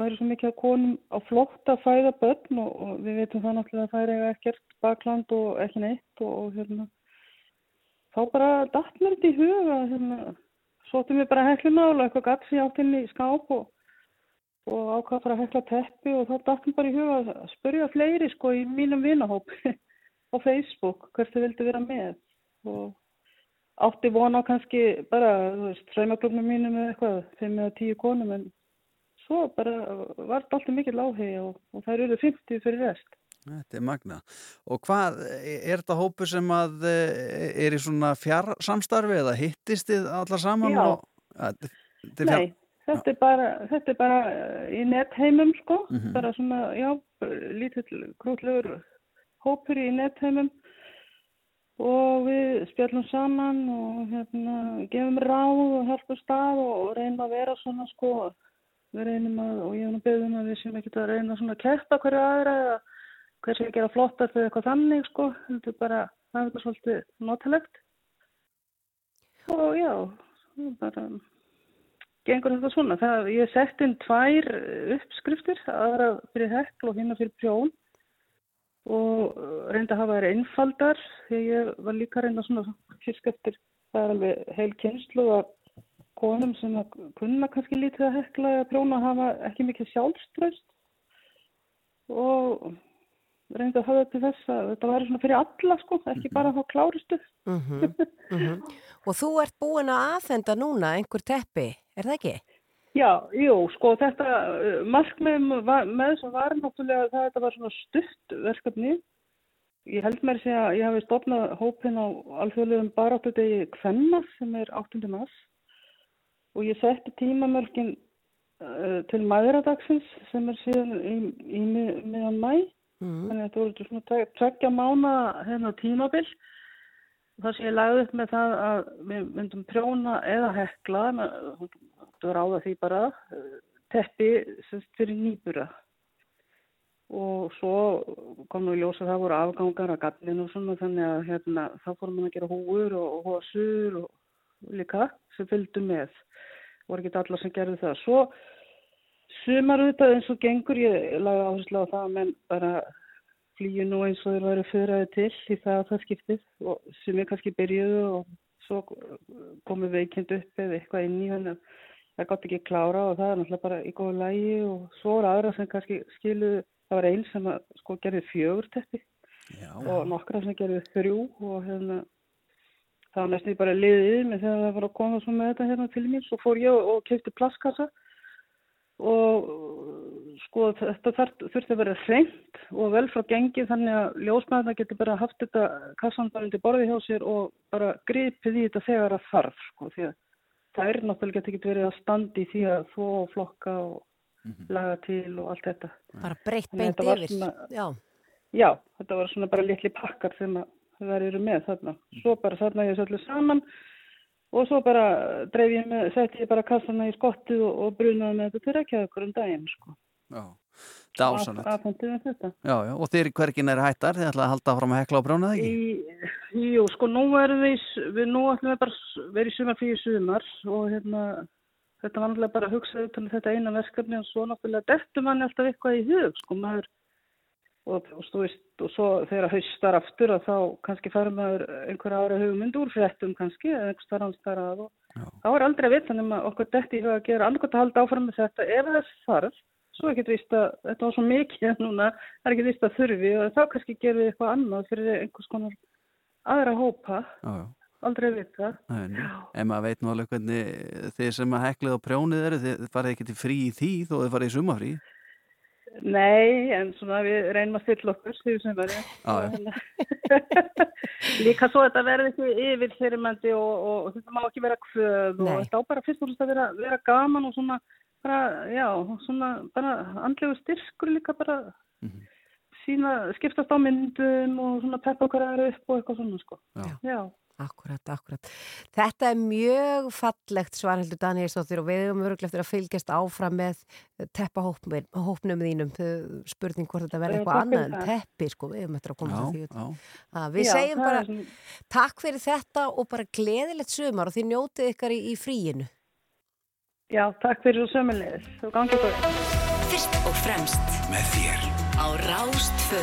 væri svo mikið að konum á flótt að fæða börn og, og við veitum það náttúrulega að það er eiga ekkert bakland og ekki neitt og, og hérna þá bara datt mér þetta í huga hérna, sóttum við bara hekluna og eitthvað gatt sér átt inn í skáp og og ákvað bara að hekla teppi og þá dættum bara í huga að spyrja fleiri sko í mínum vinahóp á Facebook hvert þau vildi vera með og átti vona á kannski bara, þú veist, saumaklubnum mínum eða eitthvað, fimm eða tíu konum en svo bara var þetta alltaf mikill áhegi og, og það eru 50 fyrir rest. Þetta er magna. Og hvað, er þetta hópu sem að eh, er í svona fjársamstarfi eða hittist þið allar saman? Já. Og, að. Nei, þetta er bara, þetta er bara eh, í netheimum sko, Mhm. bara svona, já, lítill krútlegur hópur í netheimum og við spjallum saman og hérna gefum ráð og hjálpum stað og, og reynum að vera svona sko, við reynum að, og ég hef nú beðum að við séum ekki að reyna svona að keppa hverju aðra eða hver sem gera flottast eða eitthvað þannig sko, þetta er bara, það er þetta svolítið notalegt. Og já, bara gengur þetta svona. Það, ég sett inn tvær uppskriftir, aðra fyrir hekl og hérna fyrir prjón. Og reyndi að hafa þær einfaldar því ég var líka reynda svona fyrst eftir, það er alveg heil kynslu að konum sem að kunna kannski lítið að hekla eða prjóna hafa ekki mikið sjálfströst og reyndi að hafa þetta til þess að þetta væri svona fyrir alla sko, ekki bara þá kláristu. Mm Og þú ert búin að aðfenda núna einhver teppi, er það ekki? Já, jú, sko þetta uh, markmiðum var, með þess að var náttúrulega það að þetta var svona stutt verkefni. Ég held mér segja að ég hafi stopnað hópin á alþjóðlegum baráttudegi Kvenna sem er 8. mars og ég setti tímamörkin uh, til maðuradagsins sem er síðan í, í mið- miðan mæ. Mm. Þannig að þetta voru svona tveggja mána hérna tímabil. Það sem ég lagði upp með það að við myndum prjóna eða hekla, þú ráða því bara, eh, teppi sem sagt fyrir nýbura. Og svo kom nú í ljós að það voru afgangar að gallinu og svona þannig að hérna, þá fórum við að gera húur og, og hósur og líka sem fylgdu með. voru ekki allar sem gerðu það. Svo sumar auðvitað eins og gengur, ég lagði áherslu á það að menn bara flýju nú eins og þeir væri fyrraði til í það að það skiptið og sem ég kannski byrjuðu og svo komið veikind upp eða eitthvað inn í hann það gátt ekki klára og það er náttúrulega bara í góðu lægi og svo er aðra sem kannski skiluðu, það var einn sem að, sko gerði fjögur teppi Já. og nokkra sem gerði þrjú og hérna það var næstu bara liðið með þegar það var að koma svo með þetta hérna til mér svo fór ég og, kefti plastkassa og sko þetta þurfti að vera hreint og vel frá gengi þannig að ljósmaðurna getur bara haft þetta kassan bara undir borði hjá sér og bara gripið í þetta þegar það þarf sko því að það er náttúrulega getur ekki verið að standi því að þó og flokka og laga til og allt þetta. Bara breytt beint yfir. svona- Já. Já, þetta var svona bara litli pakkar sem að það eru með þarna. Svo bara þarna ég öllu saman og svo bara dreif ég með, setti ég bara kassana í skottið og, og brunaði með þetta til Reykjavíkur um daginn, sko. Já. Já, já, og þeir hvergin er hættar, þið ætlaði að halda fram að hekla á brjónað ekki? Í, jú, sko, nú erum við, við nú ætlum við bara í sumar fyrir sumar. Og hérna, þetta var náttúrulega bara að hugsa um þetta eina verkefni og svo náttúrulega dettur manni alltaf eitthvað í hug, sko, maður, og, og, veist, og svo þegar haustar aftur að þá kannski fara maður einhverja ára hugmynd úr fréttum kannski, eða einhvers þar hans þar að. Og þá er aldrei að vita nema okkur detti í hug að gera annarkvæmt að halda áfram með þetta ef þess þarf, svo er ekkert víst að þetta var svo mikið núna, það er ekkert víst að þurfi og þá kannski gerum við eitthvað annað fyrir einhvers konar aðra hópa, Já, já. aldrei að vita. En maður veit nú alveg hvernig þið sem að heklið á prjónið eru, þið farið ekki til frí í því þó þið farið í sumafrí. Nei, en svona við reynum að stilla okkur, því sem verður. Líka svo þetta verði ekki yfir fyrirmændi og, og, og þetta má ekki vera kvöð og þetta á bara fyrst og fyrst að vera, vera gaman og svona, bara, já, svona, bara andlegu styrkur líka bara sína, skiptast á myndum og svona peppa okkar aðra upp og eitthvað svona, sko. Já. Já. Akkurat, akkurat. Þetta er mjög fallegt svarheldur Danielsdóttir og við höfum öruglega eftir að fylgjast áfram með teppahópnum þínum. Spurning hvort þetta verði eitthvað annað en teppi, sko, við höfum eftir að koma Já, að því. Að við Já, segjum bara er takk fyrir þetta og bara gleðilegt sumar og þið njótið ykkar í, í fríinu. Já, takk fyrir og sömulegis og gangið góð. Fyrst og fremst Með þér á Rástfö.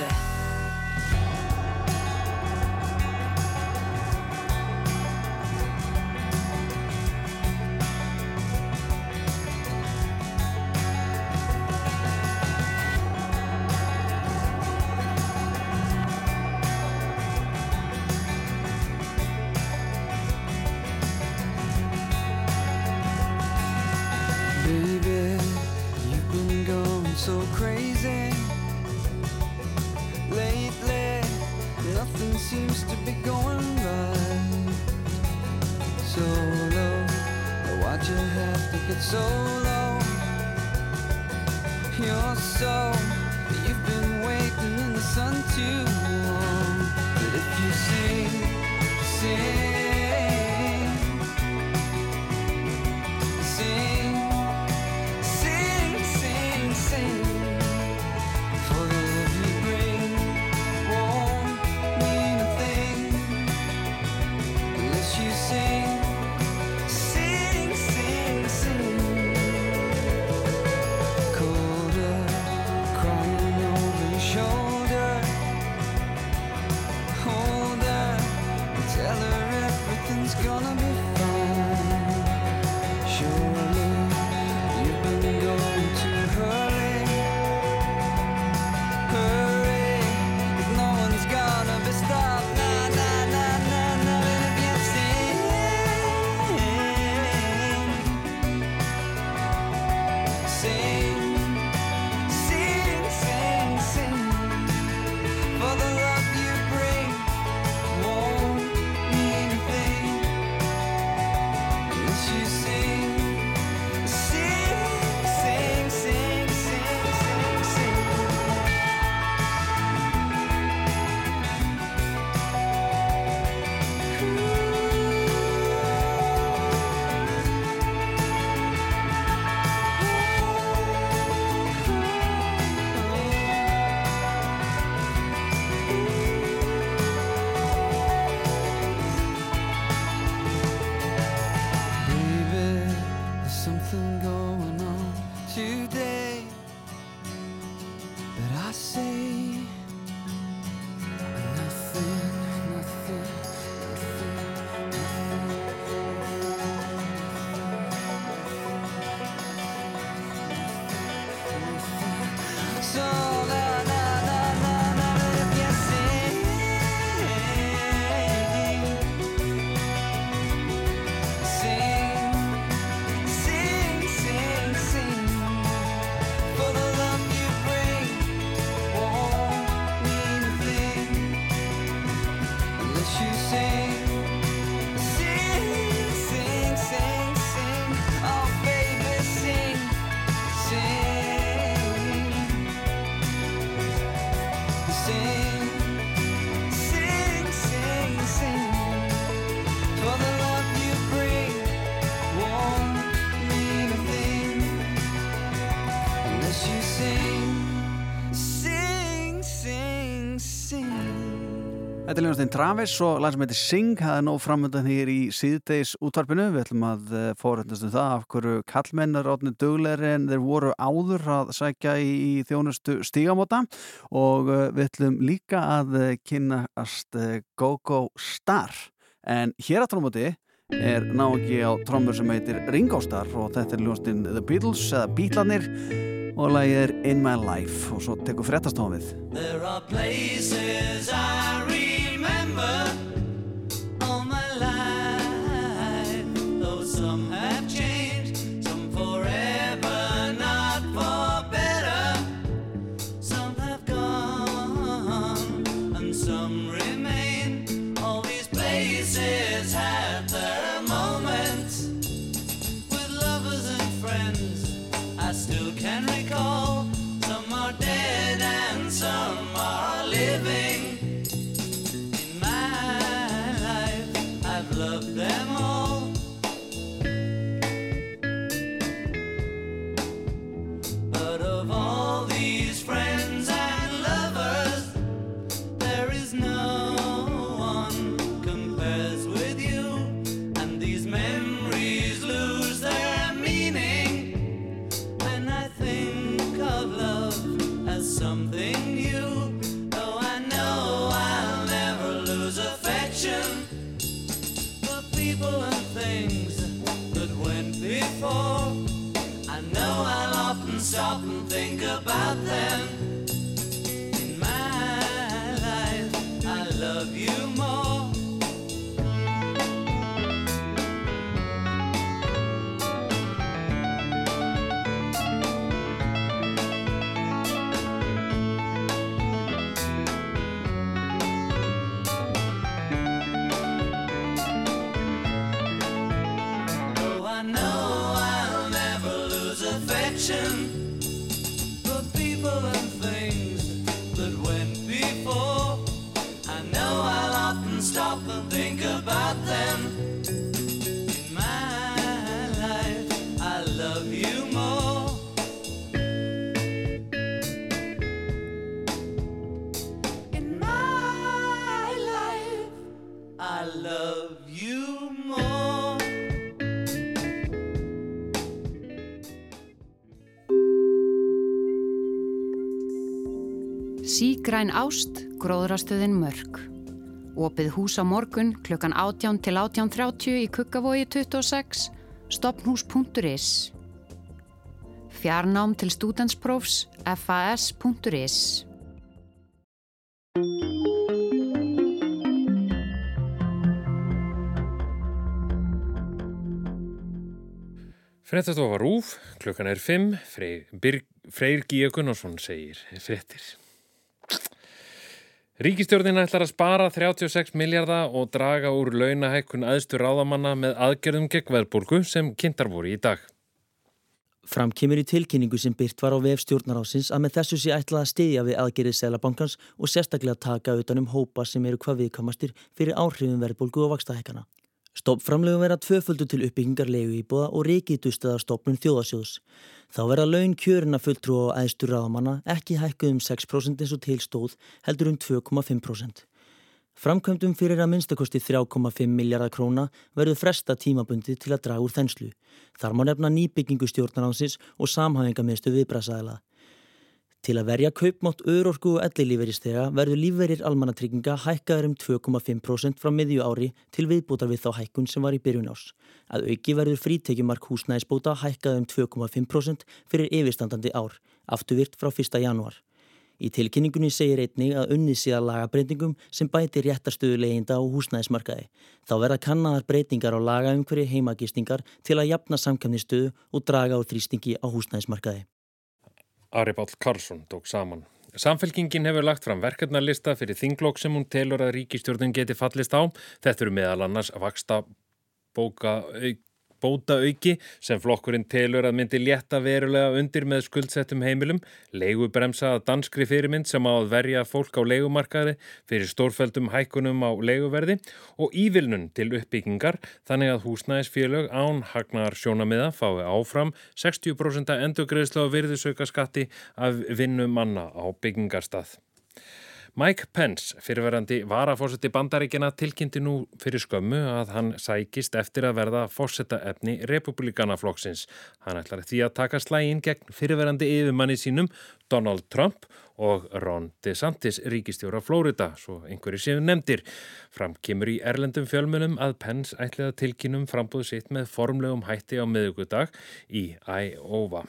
Þetta er Ljónstein Travis og lag sem heitir Sing það er nóg framöndan hér í síðdeis útvarpinu. Við ætlum að fóröndast um það af hverju kallmenn er átni duglegri en þeir voru áður að sækja í, þjónustu stígamóta. Og eh, við ætlum líka að eh, kynnast eh, Go-Go Star. En hér að trómóti er náki á trómur sem heitir Ringo Star og þetta er Ljónstein The Beatles eða Beatlanir og lagið er In My Life. Og svo tekur frettastofið There are places I remember all my life, though some have changed, Sígræn ást, gróðrastöðin mörg. Opið hús á morgun klukkan 18 til 18.30 í Kukkavogi 26, stopnhús.is. Fjarnám til stúdensprófs fas.is. Fréttastofa Rúf, klukkan er 5, Freyr, Freyr Gíja Gunnarsson segir fréttir. Ríkistjórnin ætlar að spara 36 miljardar og draga úr launahækkun aðstu ráðamanna með aðgerðum gegn veðbólgu sem kynntar voru í dag. Fram kemur í tilkynningu sem byrt var á vef stjórnarásins að með þessu sé ætlað að stiðja við aðgerið Selabankans og sérstaklega taka utanum hópa sem eru hvað viðkamastir fyrir áhrifum verðbólgu og vakstahækana. Stoppframlegum verða tvöföldu til uppbyggingar leigu íbúða og reykitustaða stopnum þjóðasjóðs. Þá verða laun kjörina fulltrú á æðstur ráðamanna ekki hækkuð um 6% eins og til stóð heldur um 2,5%. Framkvæmdum fyrir að minnstakosti 3,5 miljardar króna verður fresta tímabundi til að draga úr þenslu. Þar má nefna nýbyggingu stjórnaránsins og samhæfingameðstu viðbrasaðila. Til að verja kaupmátt örorku og ellilíferistega verður lífverir almannatrygginga hækkaður um 2,5% frá miðju ári til viðbútar við þá hækkun sem var í byrjun ás. Að auki verður frítekjumark húsnæðisbóta hækkaður um 2,5% fyrir yfirstandandi ár, afturvirt frá 1. janúar. Í tilkynningunni segir einnig að unnið sé að lagabreitingum sem bæti réttarstöðu leyinda á húsnæðismarkaði. Þá verða kannaðar breytingar á lagaumhverju heimagistingar til að jafna samkæmnistöðu og draga úr þrýstingi á húsnæðismarkaði. Ari Páll Karlsson tók saman. Samfélkingin hefur lagt fram verkefnarlista fyrir þinglokk sem hún telur að ríkistjórnin geti fallist á. Þetta eru meðal annars vaksta bóka, bóta auki sem flokkurinn telur að myndi létta verulega undir með skuldsettum heimilum, leigubremsa að danskri fyrirmynd sem á að verja fólk á leigumarkaði fyrir stórfældum hækkunum á leiguverði og ívilnun til uppbyggingar þannig að húsnæðisfélög án hagnar sjónamiða fái áfram 60% endurgreðslu á virðisauka skatti af vinnu manna á byggingarstað. Mike Pence, fyrirverandi varafósetti bandaríkjana, tilkynnti nú fyrir skömmu að hann sækist eftir að verða fósetta efni republikanaflokksins. Hann ætlar því að taka slægin gegn fyrirverandi yfirmanni sínum Donald Trump og Ron DeSantis ríkistjóra Flórida, svo einhverju séu nefndir. Fram kemur í erlendum fjölmunum að Pence ætliða tilkynnum frambúð sitt með formlegum hætti á miðugudag í Iowa.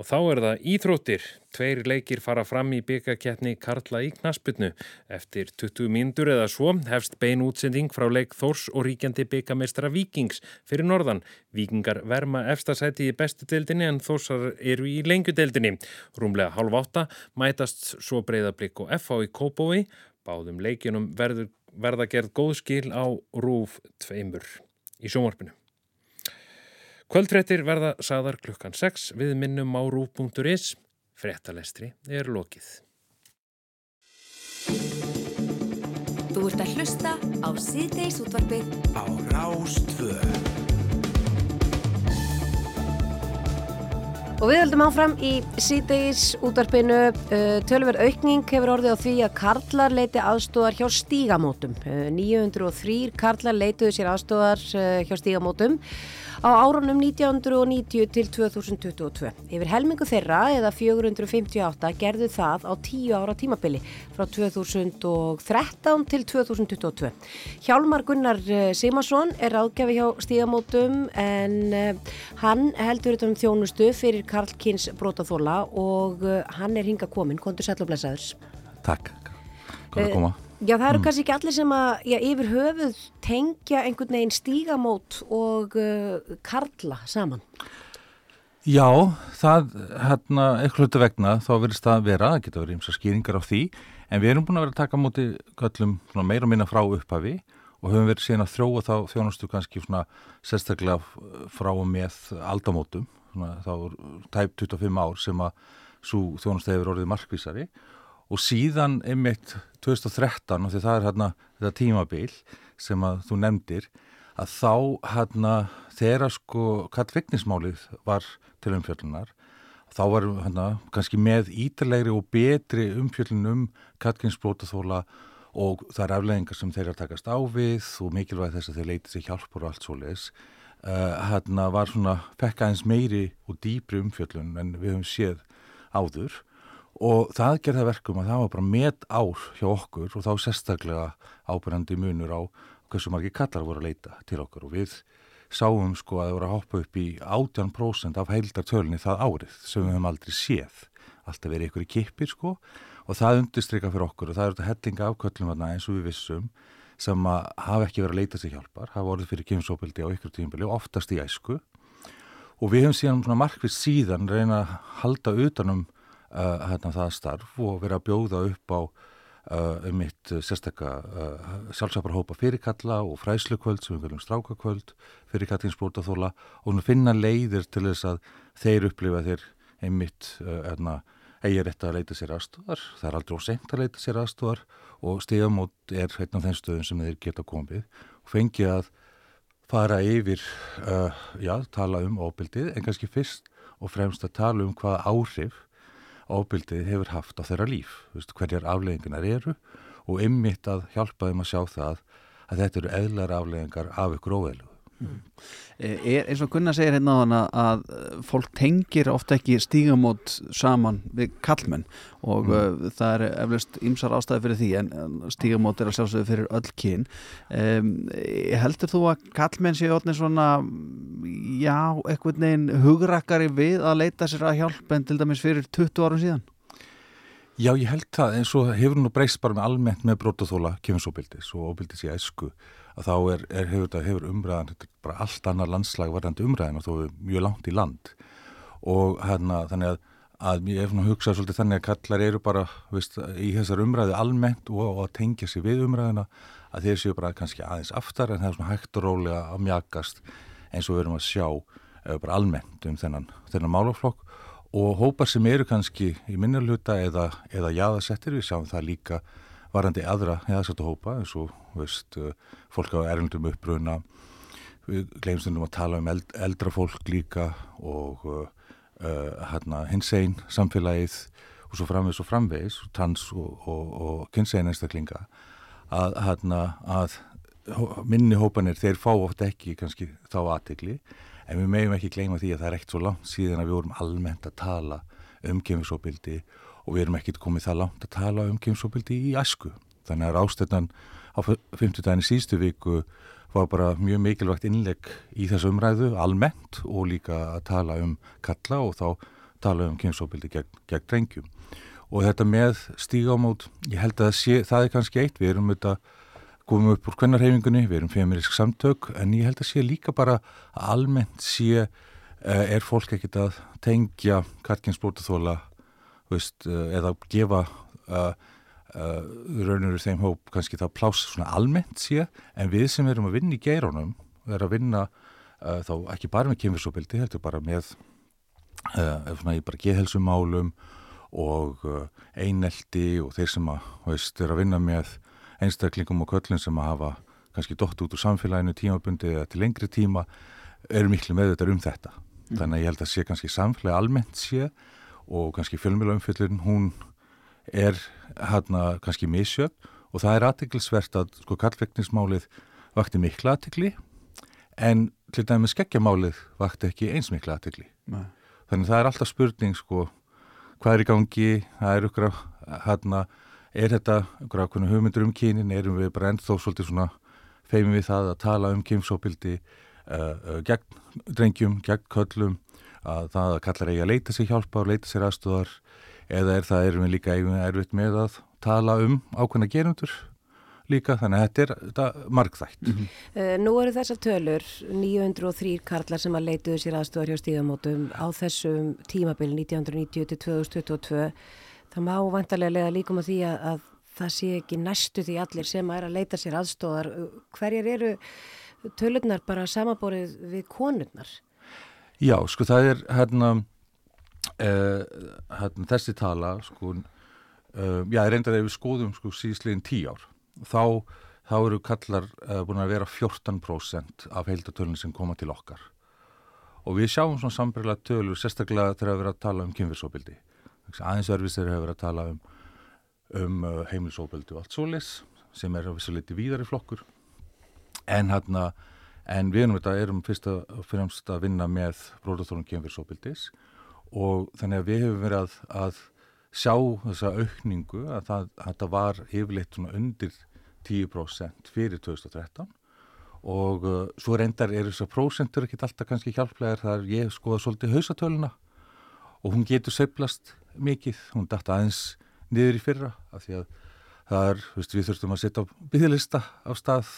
Og þá er það íþróttir. Tveir leikir fara fram í byggakeppni Karla í knasputnu. Eftir 20 mínútur eða svo hefst bein útsending frá leik Þórs og ríkjandi byggamestara Víkings fyrir norðan. Víkingar verma efstasæti í bestu deildinni en Þórsar eru í lengjudeildinni. Rúmlega halv átta mætast svo breyðablík og FH í Kópói. Báðum verður, verða gerð góð skil á rúf tveimur í sjónvarpinu. Kvöldrættir verða sagðar klukkan 6 við minnum á rú.is. Frettalestri er lokið. Þú ert að hlusta á síðdeis útvarpið á Rástvöð. Og við höldum áfram í síðdeis útvarpinu. Uh, Tölver aukning hefur orðið á því að karlar leiti aðstóðar hjá stígamótum. Uh, 903 karlar leituðu sér aðstóðar uh, hjá stígamótum á árunum 1990 til 2022. Yfir helmingu þeirra eða 458 gerðu það á 10 ára tímabili frá 2013 til 2022. Hjálmar Gunnar eh, Simarsson er ráðgjafi hjá stígamótum en uh, hann heldur þetta um þjónustu fyrir Karl Kins Brótaþóla og uh, hann er hinga komin. Kondur sæl og blessaður. Takk, að koma? Já, það eru kannski ekki allir sem að já, yfir höfuð tengja einhvern veginn stígamót og uh, karla saman. Já, það, hérna, eitthvað vegna þá verðist það að vera, það getur verið eins og skýringar á því, en við erum búin að vera að taka móti göllum meira og minna frá upphafi og höfum verið síðan að þróa þá þjónustu kannski svona sérstaklega frá og með aldamótum, svona, þá er tæp 25 ár sem að svo þjónustu hefur orðið markvísari og síðan einmitt 2013 og því það er hérna þetta tímabil sem að þú nefndir að þá hérna þegar sko kattviknismálið var til umfjöllunar þá var hérna kannski með ítalegri og betri umfjöllun um kattkinsbrótaþóla og það er afleggingar sem þeir eru að takast á við og mikilvæg þess að þeir leiti sér hjálpur og allt svo leis uh, hérna var svona fekka eins meiri og dýpri umfjöllun en við höfum séð áður og það gerði verkum að það var bara met ár hjá okkur og þá sérstaklega ábyrjandi munur á hversu margi kallar voru að leita til okkur og við sáum sko að það voru að hoppa upp í 18% af heildartölunni það árið sem við höfum aldrei séð. Alltaf verið ykkur í kipir sko. Og það undirstryka fyrir okkur og það eru þetta hellinga afköllum eins og við vissum sem að hafa ekki verið að leita sér hjálpar hafa orðið fyrir kemsópildi á ykkur tímbili og oftast í æsku. Og við höfum síðan markvist síðan reyna að halda utanum uh, hérna, það starf og vera að bjóða upp á um mitt sérstakka uh, sjálfsæparhópa fyrirkalla og fræslukvöld sem við kallum strákakvöld fyrirkallinsbrótaþóla og nú finna leiðir til þess að þeir upplifa þeir einmitt hérna, eigi rétt að leita sér aðstofar það er aldrei ósengt að leita sér aðstofar og stigamót er einn af þeim stöðum sem þeir geta komið og fengi að fara yfir uh, já, tala um óbildið en kannski fyrst og fremst að tala um hvaða áhrif ofbildið hefur haft á þeirra líf, veist, hverjar afleggingarnar eru og ymmit að hjálpa þeim að sjá það að þetta eru eðlar afleggingar af ykkur óeðlu. Mm. Er, eins og Gunnar segir hérna á hana að fólk tengir ofta ekki stígamót saman við kallmenn og mm. uh, það er eflust ymsar ástæði fyrir því en stígamót er að sjálfsögðu fyrir öll kyn um, heldur þú að kallmenn séu orðin svona já, eitthvað neginn hugrakkari við að leita sér að hjálp en til dæmis fyrir 20 árum síðan? Já, ég held það, en svo hefur nú breyst bara með almennt með brótaþóla kemursobildis og óbildis í æsku að þá er, er, hefur, hefur umræðan, bara allt annar landslag varðandi umræðin og þó er mjög langt í land. Og hérna þannig að, að ég hugsað svolítið þannig að kallar eru bara veist, í þessar umræði almennt og, og að tengja sig við umræðina að þeir séu bara kannski aðeins aftar en það er svona hægt og rólega að mjagast eins og við erum að sjá uh, bara almennt um þennan, þennan málaflokk. Og hópar sem eru kannski í minnarluta eða, eða jáðasettir, við sjáum það líka varandi aðra jáðasettu hópa eins og veist, fólk á erlendum uppruna. Við glemum stundum að tala um eld, eldra fólk líka og uh, hérna, hins einn samfélagið og svo framvegis og framvegis, tans og, og, og kynsegin einstaklinga. Að, hana, að minni hópanir, þeir fá oft ekki kannski þá aðtegli, en við meðum ekki gleyma því að það er ekkert svo langt síðan að við vorum almennt að tala um kemursobildi og við erum ekkert komið það langt að tala um kemursobildi í æsku. Þannig að ástöðnan á 50 daginn í síðustu viku var bara mjög mikilvægt innlegg í þessu umræðu almennt og líka að tala um kalla og þá tala um kynnsóbildi gegn, gegn drengjum. Og þetta með stígámót, ég held að sé, það er kannski eitt, við erum þetta komum upp úr kvennarhefingunni, við erum feminisk samtök, en ég held að sé líka bara að almennt sé, uh, er fólk ekkit að tengja karkinsbótaþóla, veist, uh, eða gefa uh, uh, raunur þeim hóp kannski það pláss svona almennt sé en við sem erum að vinna í geirónum er að vinna uh, þá ekki bara með kynfyrsóbildi, heldur bara með svona í bara geðhelsumálum og eineldi og þeir sem að, veist, er að vinna með einstaklingum og köllin sem að hafa kannski dótt út úr samfélaginu tímabundi eða til lengri tíma eru miklu með þetta um þetta. Þannig að ég held að sé kannski samfélagi almennt sé og kannski fjölmjölaumfjöldun hún er hérna kannski misjöfn og það er aðtiklisvert að sko kallvegnismálið vakti mikla aðtikli en til dæmis skeggjamálið vakti ekki eins mikla aðtikli. Þannig það er alltaf spurning sko hvað er í gangi, það er ykkur hérna, er þetta ykkur ákveðna hugmyndur um kynin, erum við bara ennþá svolítið svona feimum við það að tala um kynfsópildi uh, uh, gegn drengjum, gegn köllum að það að kallar eigi að leita sér hjálpa og leita sér aðstöðar eða er það erum við líka eigin erfitt með að tala um ákveðna gerundur líka, þannig að þetta er þetta margþætt. Uh, nú eru þessar tölur 903 karlar sem að leituðu sér aðstofar hjá stígamótum á þessum tímabil 1990 til 2022. Það má vantarlega lega líkum á því að, að það sé ekki næstu því allir sem er að leita sér aðstofar. Hverjar eru tölurnar bara samaborið við konurnar? Já, sko það er hérna, uh, hérna þessi tala sko, uh, já, reyndar ef við skoðum sko síðsliðin tí ár þá, þá eru kallar uh, búin að vera 14% af heildatölun sem koma til okkar. Og við sjáum svona sambriðlega tölur sérstaklega þegar við erum að tala um kynfyrsóbildi aðeins erfis þegar við erum að tala um, um heimilsóbildi og allt svolis sem er að vissu liti víðari flokkur. En hérna en við erum þetta erum fyrst og fremst að vinna með bróðarþórun kynfyrsóbildis og þannig að við hefum verið að, að sjá þessa aukningu að það, að það var yfirleitt undir 10% fyrir 2013 og uh, svo reyndar er þessar prósentur ekkit alltaf kannski hjálplegar þar ég skoða svolítið hausatöluna og hún getur seiflast mikið, hún datt aðeins niður í fyrra af því að það er, veist, við þurftum að setja byggðlista á stað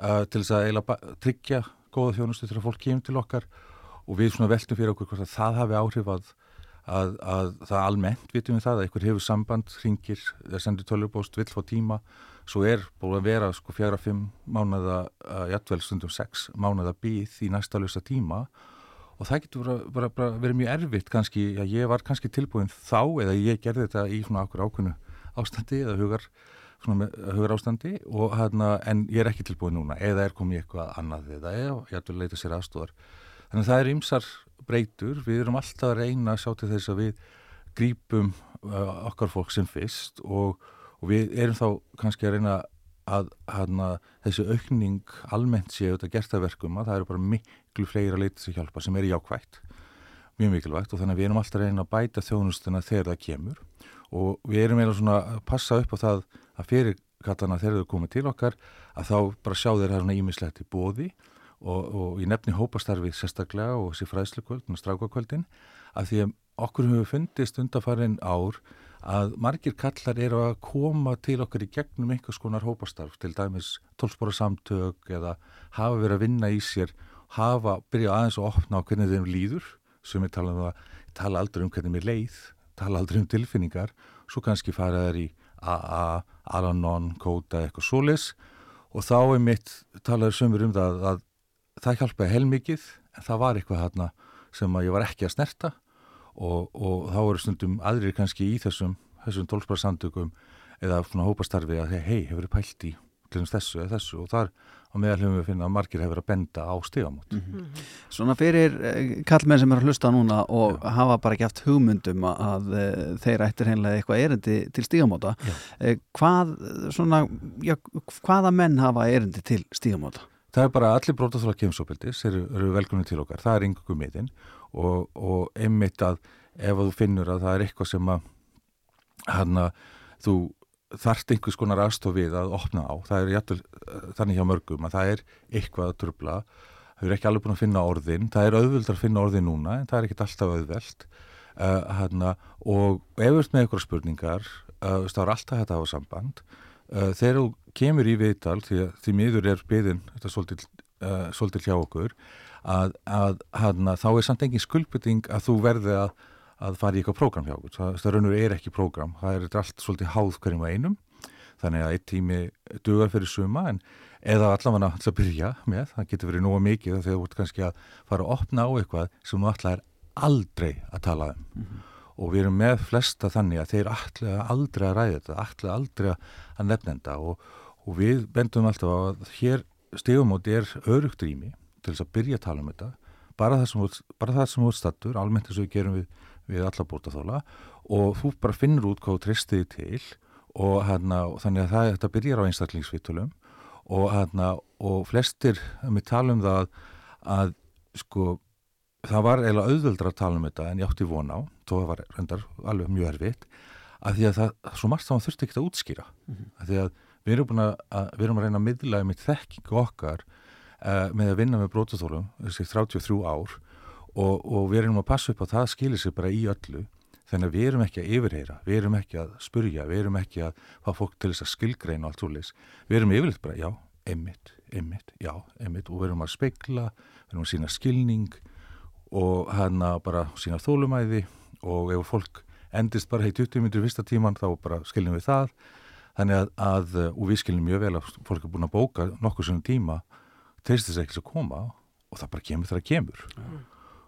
uh, til þess að eiginlega tryggja góða þjónustu til að fólk kemur til okkar. Og við svona veltum fyrir okkur hvort að það hafi áhrif að, að, að það almennt vitum við það að einhver hefur samband, ringir, sendur tölvubóst, vill fá tíma. Svo er búin að vera sko fjara, fimm mánuða, uh, jættvel stundum sex mánuða býð í næsta lausa tíma. Og það getur bara, bara, verið mjög erfitt kannski, já ég var kannski tilbúin þá eða ég gerði þetta í svona okkur ákveðnu ástandi eða hugar hugar ástandi og hérna en ég er ekki tilbúin núna. Eða er komið eitthvað annað eða eða ég ætla að leita sér aðstóðar þannig að það er ymsar breytur. Við erum alltaf að reyna að sjá til þess að við grípum uh, okkar fólk sem fyrst og, og við erum þá kannski að reyna að hana, þessi aukning almennt séu þetta gert að verkum að það eru bara miklu fleiri að leita sér hjálpa sem er jákvægt mjög mikilvægt og þannig að við erum alltaf að reyna að bæta þjónustuna þegar það kemur og við erum eiginlega svona að passa upp á það að fyrir kallana þegar þau komið til okkar að þá bara sjá þeir hérna ímislegt í bóði og, og ég nefni hópastarfið sérstaklega og þessi fræðslukvöld og strákakvöldin að því að okkur hefur fundist undarfærin ár að margir kallar eru að koma til okkar í gegnum einhvers konar hópastarf til dæmis tólspóra samtök eða hafa verið að vinna í sér hafa byrjað aðeins að opna á hvernig þeim líður. Sem ég tala um að tala aldrei um hvernig mér leið tala aldrei um tilfinningar svo kannski fara þær í AA, Alanon, Kóta eitthvað solis og þá er mitt talaður sömur um það að það hjálpaði heilmikið en það var eitthvað hérna sem ég var ekki að snerta. Og, og þá eru stundum aðrir kannski í þessum, þessum tólspara samtökum eða svona hópastarfi að hei, hefur þið pælt í til þess þessu eða þessu og þar á meðal höfum við að finna að margir hefur að benda á stigamót. Svona fyrir eh, kallmenn sem eru að hlusta núna og hafa bara ekki haft hugmyndum að, að eh, þeir ættir heimlega eitthvað erindi til stígamóta eh, hvað, svona, já, hvaða menn hafa erindi til stígamóta? Það er bara allir brótaþóla kemsópildis eru, eru velkunni til okkar, það er yngur miðin og, og einmitt að ef að þú finnur að það er eitthvað sem að hann að þú þarft einhvers konar aðstof við að opna á, það er jættul þannig hjá mörgum að það er eitthvað að trubla þau eru ekki alveg búin að finna orðin. Það er auðvöldar að finna orðin núna en það er ekkit alltaf auðveld uh, hana, og ef ert með eitthvað spurningar uh, þá er alltaf þetta hafa samband. Uh, þegar þú kemur í viðtal því, því miður er byðin þetta svolítil, uh, svolítil hjá okkur að, að hana, þá er samt engin skuldbytting að þú verði að, að fara í eitthvað prógram hjá okkur. Það, það raunur er ekki prógram, það er allt svolítið háð hverjum og einum. Þannig að eitt tími dugar fyrir suma en eða allavega að byrja með, það getur verið nóga mikið þegar þú ert kannski að fara að opna á eitthvað sem þú allar aldrei að tala um. Og við erum með flesta þannig að þeir allar aldrei að ræða þetta, allar aldrei að nefnenda og, og við bendum alltaf að hér stegumóti er örugt rými til þess að byrja að tala um þetta. Bara það sem, þú- bara það sem þú ert stattur, almennt eins og við gerum við, við alla bótaþóla og þú bara finnur út hvað þú treystið til og, hana, og þannig að það, þetta byrjar á einstaklingsvitulum og, hana, og flestir með tala um það að sko það var eiginlega auðvöldra að tala um þetta en ég átti von á, þó það var reyndar alveg mjög erfitt, að því að það svo margt þá þurfti ekki að útskýra. Að því að við erum að, við erum að reyna að miðla um þekkingu okkar uh, með að vinna með brótaþólum þessi 33 ár og, og við erum að passa upp að það skilir sig bara í öllu. Þannig að við erum ekki að yfirheyra við erum ekki að spurja, við erum ekki að fá fólk til þess að skilgreina og allt úrleis við erum yfirleitt bara, já, einmitt, einmitt já, einmitt og við erum að spekla við erum að sína skilning og hana bara sína þólumæði og ef fólk endist bara heitt 20 minnir fyrsta tíman þá bara skiljum við það. Þannig að, að og við skiljum mjög vel að fólk er búin að bóka nokkur svona tíma treystir þess ekki að koma og það bara kemur þegar það kemur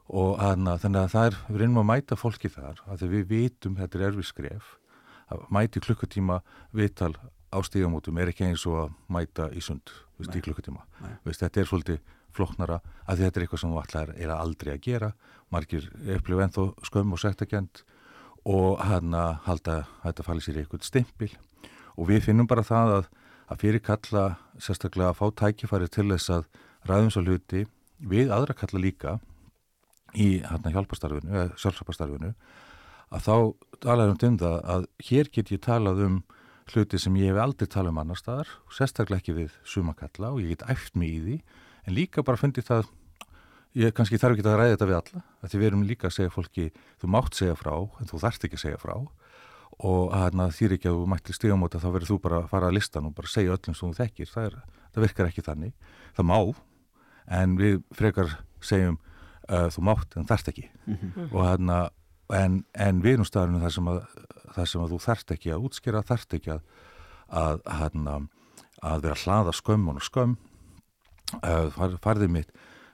og hana, þannig að það er, við reynum að mæta fólki þar að því við vitum þetta er erfið skref. Að mæti klukkutíma viðtal á stígamótum er ekki eins og að mæta í sund í klukkutíma. Veist, þetta er svolítið flóknara að því þetta er eitthvað sem allar er aldrei að gera. Margir upplifu ennþá skömm og sektakend og hann að halda að þetta fali sér eitthvað stimpil. Og við finnum bara það að, að fyrir kalla sérstaklega að fá tækifæri til þess að ræðum svo hluti við aðra kalla líka í hérna hjálpastarfinu eða sjálfsapastarfinu að þá talaðum um það að hér get ég talað um hluti sem ég hef aldrei talað um annar staðar sérstaklega ekki við sumakalla og ég get æft mig í því en líka bara fundið það ég kannski þarf ekki að ræða þetta við alla því við erum líka að segja fólki þú mátt segja frá en þú þarft ekki að segja frá og að þýr ekki að þú mætti stígamóta þá verður þú bara að fara að listan og bara segja öllum sem þú þekkir það, er, það virkar ekki þannig það má en við frekar segjum uh, þú mátt en þarft ekki. Mhm. og hana, en, en við erum staðurinn þar sem, að, þar sem að þú þarft ekki að útskýra þarft ekki að, að, hana, að vera að hlaða skömm og skömm. Uh, far, farðið mitt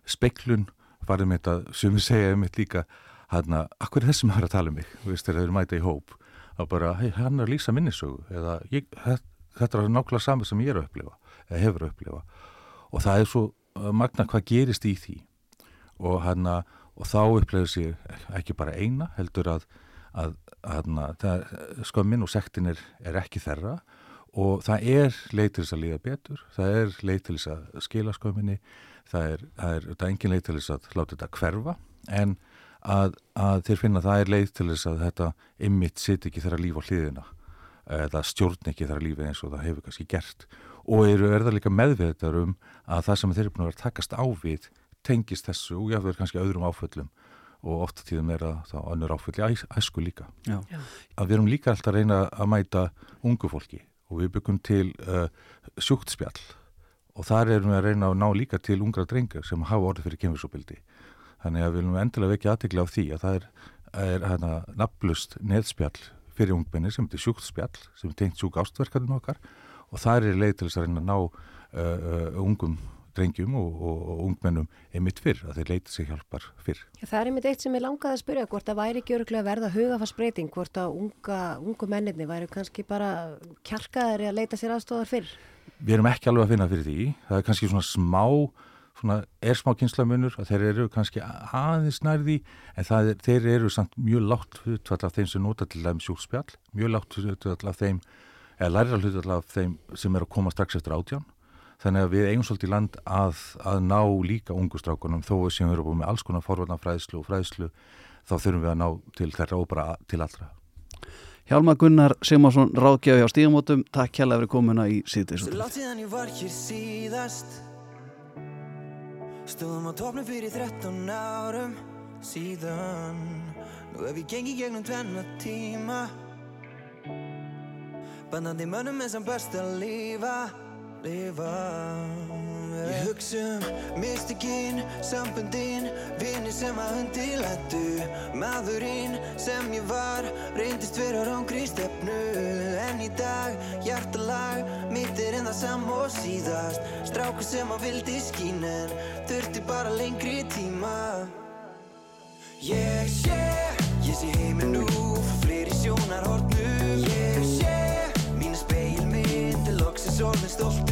speiklun, farðið mitt að sem við segja mitt líka hana, akkur er þessi maður að tala um mig? Þú veist þegar þeir eru mæta í hóp að bara, hei, hann er að lýsa minnisögu eða ég, þetta, þetta er nákvæmlega saman sem ég er að upplifa eða hefur að upplifa. Og það er svo uh, magna hvað gerist í því og, hana, og þá upplifir sér ekki bara eina heldur að, að hana, það, skömmin og sektin er, er ekki þeirra. Og það er leið til þess að líða betur, það er leið til þess að skila skömminni, það er, það er, það engin leið til þess að láta þetta hverfa. En að, að þeir finna að það er leið til þess að þetta ymmit sitt ekki þeirra líf á hliðina eða stjórn ekki þeirra lífi eins og það hefur kannski gert. Og eru er það líka meðveðar um að það sem þeir eru búin að vera að takast á við tengist þessu og jáfnveg kannski öðrum áföllum og ofta tíðum er að það önnur áföll í æsku líka. Já. Að við erum líka alltaf að reyna að mæta ungu fólki og við byggum til uh, sjúktspjall og þar erum við að reyna að ná líka til ungra drengar sem hafa orðið fyrir kemursobildi. Þannig að við viljum endilega vekja aðtegla á því að það er, er hana, nafnlust neðspjall fyrir ungmenni sem er sjúktspjall sem er tengt sjúk ástverkarinn okkar og það er leið til þess að reyna að ná uh, uh, ungum drengjum og, og, og ungmennum einmitt fyrr, að þeir leiti sig hjálpar fyrr. Það er einmitt eitt sem ég langaði að spyrja hvort það væri ekki öruglega verða hugafarsbreyting hvort að unga, ungu menninni væri kannski bara kjarkaðari að leita sér aðstofar fyrr? Við erum ekki alveg að finna fyrir því. Það er kannski svona smá svona er smá kynslamunur að þeir eru kannski aðeins nærði en er, þeir eru samt mjög látt hlutfall af þeim sem nota til þeim sjúkspjall mjög látt hlutfall af þeim eða læra hlutfall af þeim sem er að koma strax eftir átján þannig að við eigum svolítið í land að, að ná líka ungustrákunum þó að sem við erum búin með alls konar forvarnar fræðslu og fræðslu þá þurfum við að ná til þeirra og bara til allra. Hjálmar Gunnar Sigmarsson, ráðgjafi á stígamótum takk hjálpa fyrir komuna í síðdeis Svo látt síðan ég var hér síðast. Stóðum á topnum fyrir 13 árum síðan. Nú hef ég gengið gegnum tvenna tíma. Bannandi mönnum er sem best að lifa, lifa Ég hugsa um mystikinn, sambundinn, vinni sem að undirlættu Maðurinn sem ég var, reyndist vera rángri stefnu. En í dag, hjartalag, mitt er en það sam og síðast. Strákur sem að vildi skín en þurfti bara lengri tíma. Ég sé, ég sé heiminn nú, fleiri sjónarhortnum Ég sé, mínu speilmynd, loksins orðin stoltur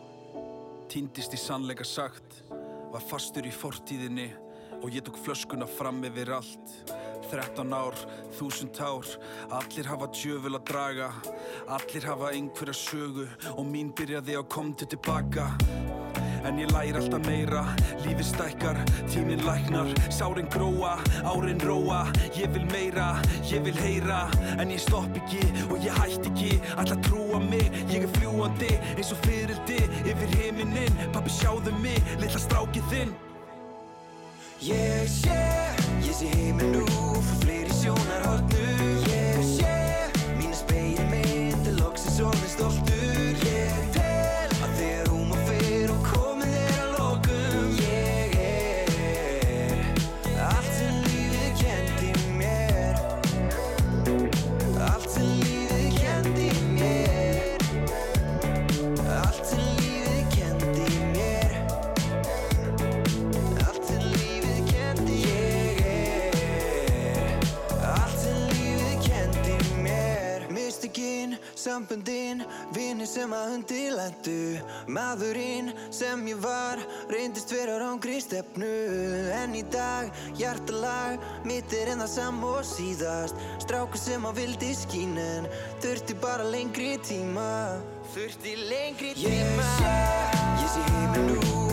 Týndist í sannleika sagt Var fastur í fortíðinni Og ég tók flöskuna fram yfir allt. 13 ár, þúsund ár Allir hafa djöful að draga Allir hafa einhverja sögu Og mín byrjaði á komdu tilbaka En ég læri alltaf meira, lífið stækkar, tíminn læknar, sárin gróa, árin róa, ég vil meira, ég vil heyra, en ég stopp ekki og ég hætt ekki, alla trúa mig, ég er fljúandi eins og fyrildi yfir heiminin, pappi sjáðu mig, litla strákið þinn. Ég sé, ég sé heiminn nú frá fleiri sjónarhortnum Ég Sambundinn Vinni sem að undirlættu Maðurinn sem ég var Reyndist vera rángri stefnu. En í dag, hjartalag Mitt er en það sam og síðast. Strákur sem að vildi skín En þurfti bara lengri tíma. Þurfti lengri tíma. Ég sé, ég sé heiminn nú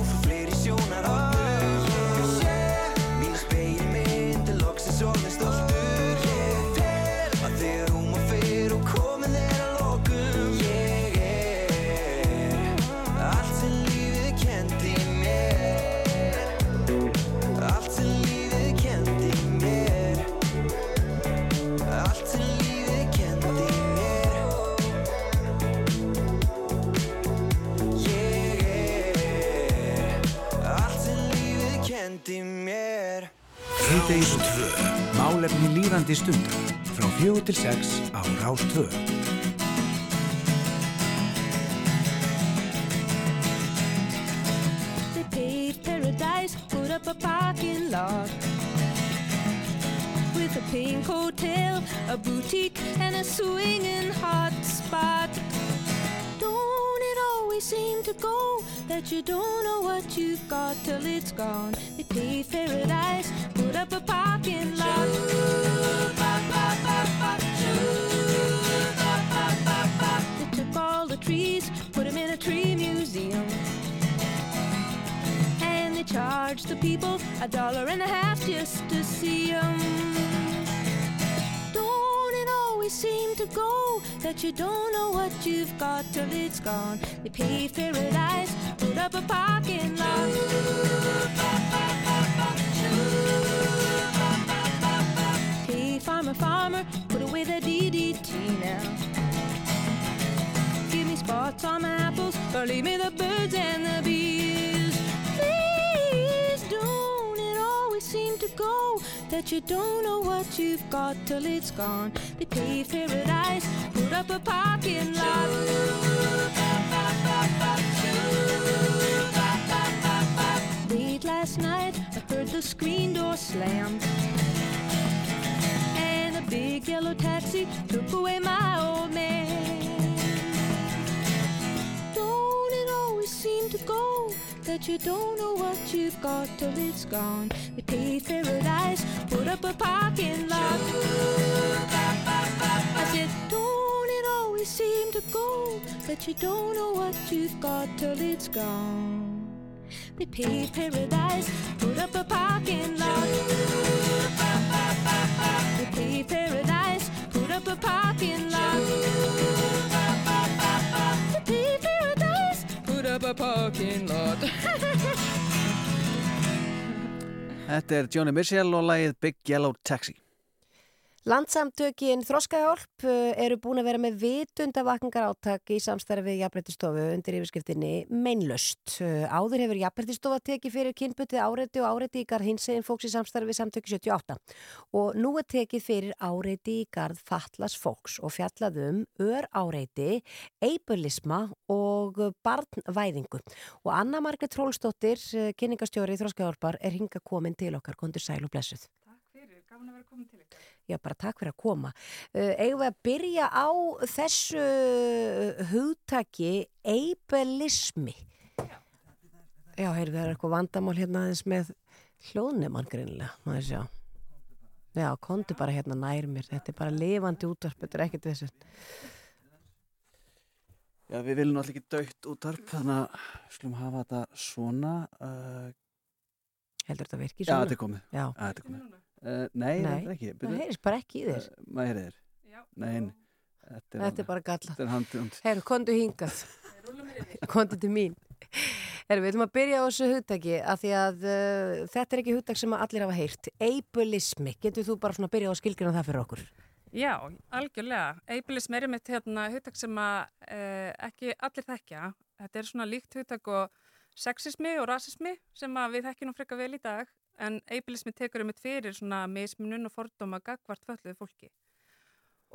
lífið kendi mér Síðdeis 2. Málefni líðandi stundar. Frá fjögur til sex á Rás 2. They paved paradise, put up a parking lot with a pink hotel, a boutique, and a swinging hot spot. Don't it always seem to go that you don't know what you've got till it's gone? Paved paradise, put up a parking lot. They took all the trees, put them in a tree museum. And they charged the people a dollar and a half just to see 'em. Don't it always seem to go that you don't know what you've got till it's gone? They paved paradise, put up a parking lot. I'm a farmer. Put away the DDT now. Give me spots on my apples, or leave me the birds and the bees. Please don't it always seem to go that you don't know what you've got till it's gone. They paved paradise, put up a parking lot. Late last night, I heard the screen door slam. Big yellow taxi took away my old man. Don't it always seem to go that you don't know what you've got till it's gone? They paved paradise, put up a parking lot. I said, don't it always seem to go that you don't know what you've got till it's gone? They paved paradise, put up a parking lot. They paved paradise, put up a parking lot. They paved paradise, put up a parking lot. Þetta er Johnny Mitchell og lagið Big Yellow Taxi. Landsamtökin Þroskahjálp uh, eru búin að vera með vitundavakningar áttak í samstarfi Jafnbrettistofu undir yfirskriftinni Meinlöst. Uh, Áður hefur Jafnbrettistofa tekið fyrir kynbutið áreiti og áreiti í garð hinsegin fólks í samstarfi samtöki 78 og nú er tekið fyrir áreiti í garð fatlas fólks og fjallaðum ör áreiti, eibulisma og barnvæðingu. Og Anna Margret Trólsdóttir, uh, kynningastjóri Þroskahjálpar, er hinga komin til okkar, kontur sæl og blessuð. fyrir, gaman að vera komin til ykkur. Já, bara takk fyrir að koma. Uh, eigum við að byrja á þessu hugtaki eibelismi? Já. Já, heyrðu, það er eitthvað vandamál hérna aðeins með hljóðnemann greinilega, maður sjá. Já, kontu bara hérna nær mér, þetta er bara lifandi útvarp, þetta er ekkert þessu. Já, við viljum náttúrulega ekki dögt útarp, þannig að skulum hafa þetta svona. Uh, Heldur þetta virki Já, svona? þetta er komið. Já. þetta er komið. Uh, nei, Nei, þetta er ekki. það heyrist bara ekki í þér. Uh, maður heyrið þér. Nei, nei. Þetta Þetta er bara galla. Þetta er. Herru, kontu hingað. kontu til mín. Herru, við ætlum að byrja á þessu hugtaki af því að uh, þetta er ekki hugtak sem að allir hafa heyrt. Eibulismi, getur þú bara svona að byrja á að skilgjuna það fyrir okkur? Já, algjörlega. Eibilism er einmitt hérna hugtak sem að eh, ekki allir þekkja. Þetta er svona líkt hugtak og sexismi og rasismi sem að við þekkjum nú frekar vel í dag en eibilismi tekur einmitt fyrir svona mismunun og fordóma gagvart fölluðu fólki.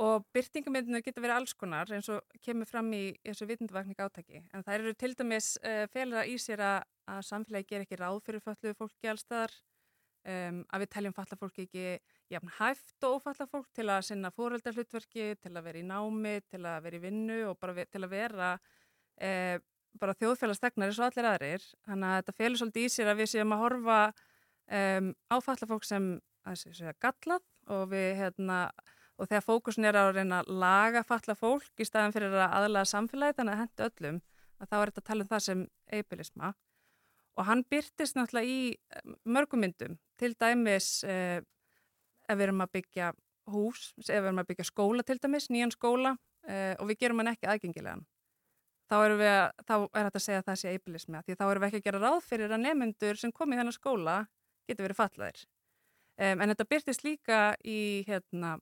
Og byrtingamindinu getur verið alls konar eins og kemur fram í þessu vitundavakning átaki. En það eru til dæmis uh, felra í sér að, að samfélagi ger ekki ráð fyrir fölluðu fólki allstaðar, um, að við teljum falla fólki ekki jafn hæft og ófalla fólk til að sinna fóreldarhlutverki, til að vera í námi, til að vera í vinnu og bara til að vera uh, bara þjóðfélagstegnar eins og allir aðrir. Þannig að þetta felur svolítið í sér að við séum að horfa um, á falla fólk sem gallað og við hérna og þegar fókusin er að reyna að laga falla fólk í staðan fyrir að aðlaga samfélagi þannig að hendu öllum að þá er þetta að tala um það sem eibilisma og hann byrtist náttúrulega í eh, mörgum myndum. Til dæmis eh, ef við erum að byggja hús, ef við erum að byggja skóla til dæmis, nýjan skóla eh, og við gerum hann ekki aðgengilegan þá, að, þá er þetta að segja að það sé eibilismi því þá erum við ekki að gera ráð fyrir að nefnendur sem kom í þennan skóla getur verið fallaðir um, en þetta byrtist líka í hérna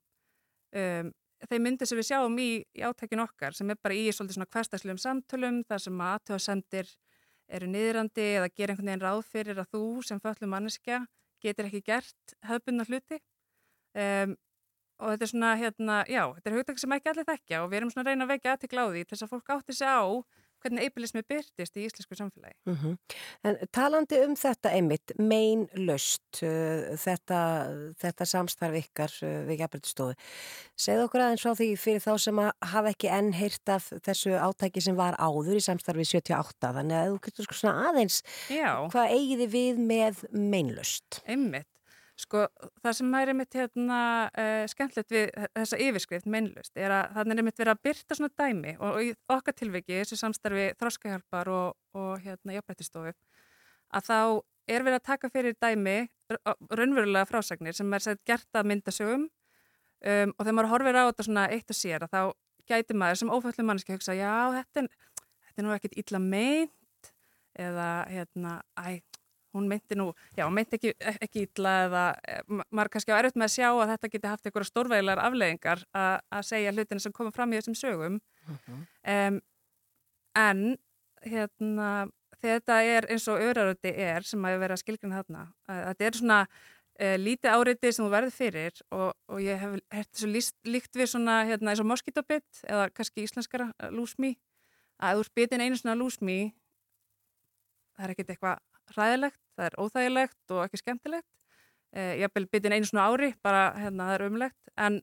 um, þeim myndir sem við sjáum í, í átækinu okkar sem er bara í svolítið svona hverstagslegum samtölum þar sem að aðtöðasendir eru niðrandi eða gera einhvern veginn ráð fyrir að þú sem föllum manneskja getur ekki gert höfbunna hluti. Um, og þetta er svona hérna, já, þetta er hugtak sem ekki allir þekkja og við erum svona að reyna að vekja aðtikla á því til þess að fólk átti sig á hvernig eibilismi byrtist í íslensku samfélagi. Mm En talandi um þetta einmitt, meinlöst, uh, þetta, þetta samstarf ykkar uh, við jafnbrytstofu, segð okkur aðeins frá því fyrir þá sem að hafa ekki enn heyrt af þessu átæki sem var áður í samstarfi 78, þannig að þú getur svona aðeins, Já. hvað eigiði við með meinlöst? Einmitt. Sko, það sem er einmitt hérna uh, skemmtilegt við þessa yfirskrift meinlust er að það er einmitt verið að byrta svona dæmi og, og í okkar tilviki, þessu samstarfi þroskahjálpar og, og hérna jafnbrettistofu, að þá er verið að taka fyrir dæmi raunverulega frásagnir sem er sett gert að myndasögum um, og þegar maður horfir á þetta svona eitt og sér að þá gæti maður sem ófællum manneski að hugsa já, þetta er, þetta er nú ekkit illa meint eða hérna, æ, hún meinti nú, já, hún meinti ekki, ekki illa eða ma- maður kannski á erfitt með að sjá að þetta geti haft einhverja stórvægilegar afleðingar að segja hlutina sem koma fram í þessum sögum. Um, en hérna þetta er eins og öraröndi er sem að vera skilgrinn þarna þetta er svona uh, lítið áreiti sem þú verður fyrir og, og ég hef hert þessu líst, líkt við svona hérna eins og moskítobitt eða kannski íslenskara uh, lúsmi að þú ert bitin einu svona lúsmi það er ekkert eitthvað ræðilegt, það er óþægilegt og ekki skemmtilegt. Uh, ég hef bitin einu svona ári, bara hérna það er umlegt en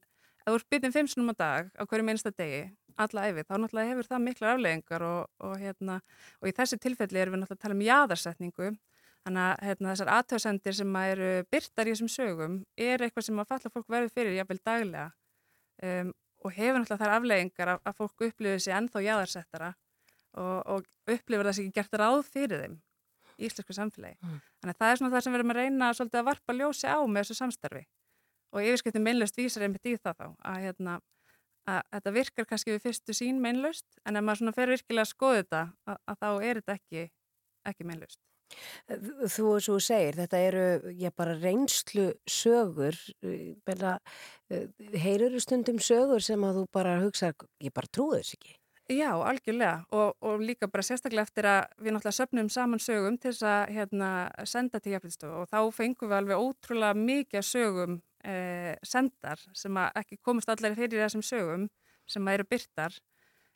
ef þú bitin fimm snúm á dag á hverju minnsta degi alla æfi, þá náttúrulega hefur það miklar afleggingar og, og, hérna, og í þessi tilfelli erum við náttúrulega að tala um jáðarsetningu þannig að hérna, þessar aðtöðsendir sem að eru byrtar í þessum sögum er eitthvað sem að falla fólk verður fyrir jafnvel daglega. Um, og hefur náttúrulega þær afleggingar að, að fólk upplifir sig ennþá jáðarsettara og, og upplifir það sem ekki gert ráð fyrir þeim íslensku samfélagi. Mm. Þannig að það er svona það sem við erum að reyna svolítið að varpa ljósi á með þessu samstarfi og yfirskiptin meinlust vísar einmitt í það þá að hérna að þetta virkar kannski við fyrstu sín meinlaust en ef maður svona fer virkilega að skoða þetta að, að þá er þetta ekki, ekki meinlaust. Þú og þú segir, þetta eru já, bara reynslu sögur bara, heyruru stundum sögur sem að þú bara hugsa, ég bara trúi þess ekki Já, algjörlega. Og, og líka bara sérstaklega eftir að við náttúrulega söpnum saman sögum til þess að hérna, senda til jafnvegstofu og þá fengum við alveg ótrúlega mikið sögum eh, sendar sem ekki komast allir fyrir þessum sögum sem eru byrtar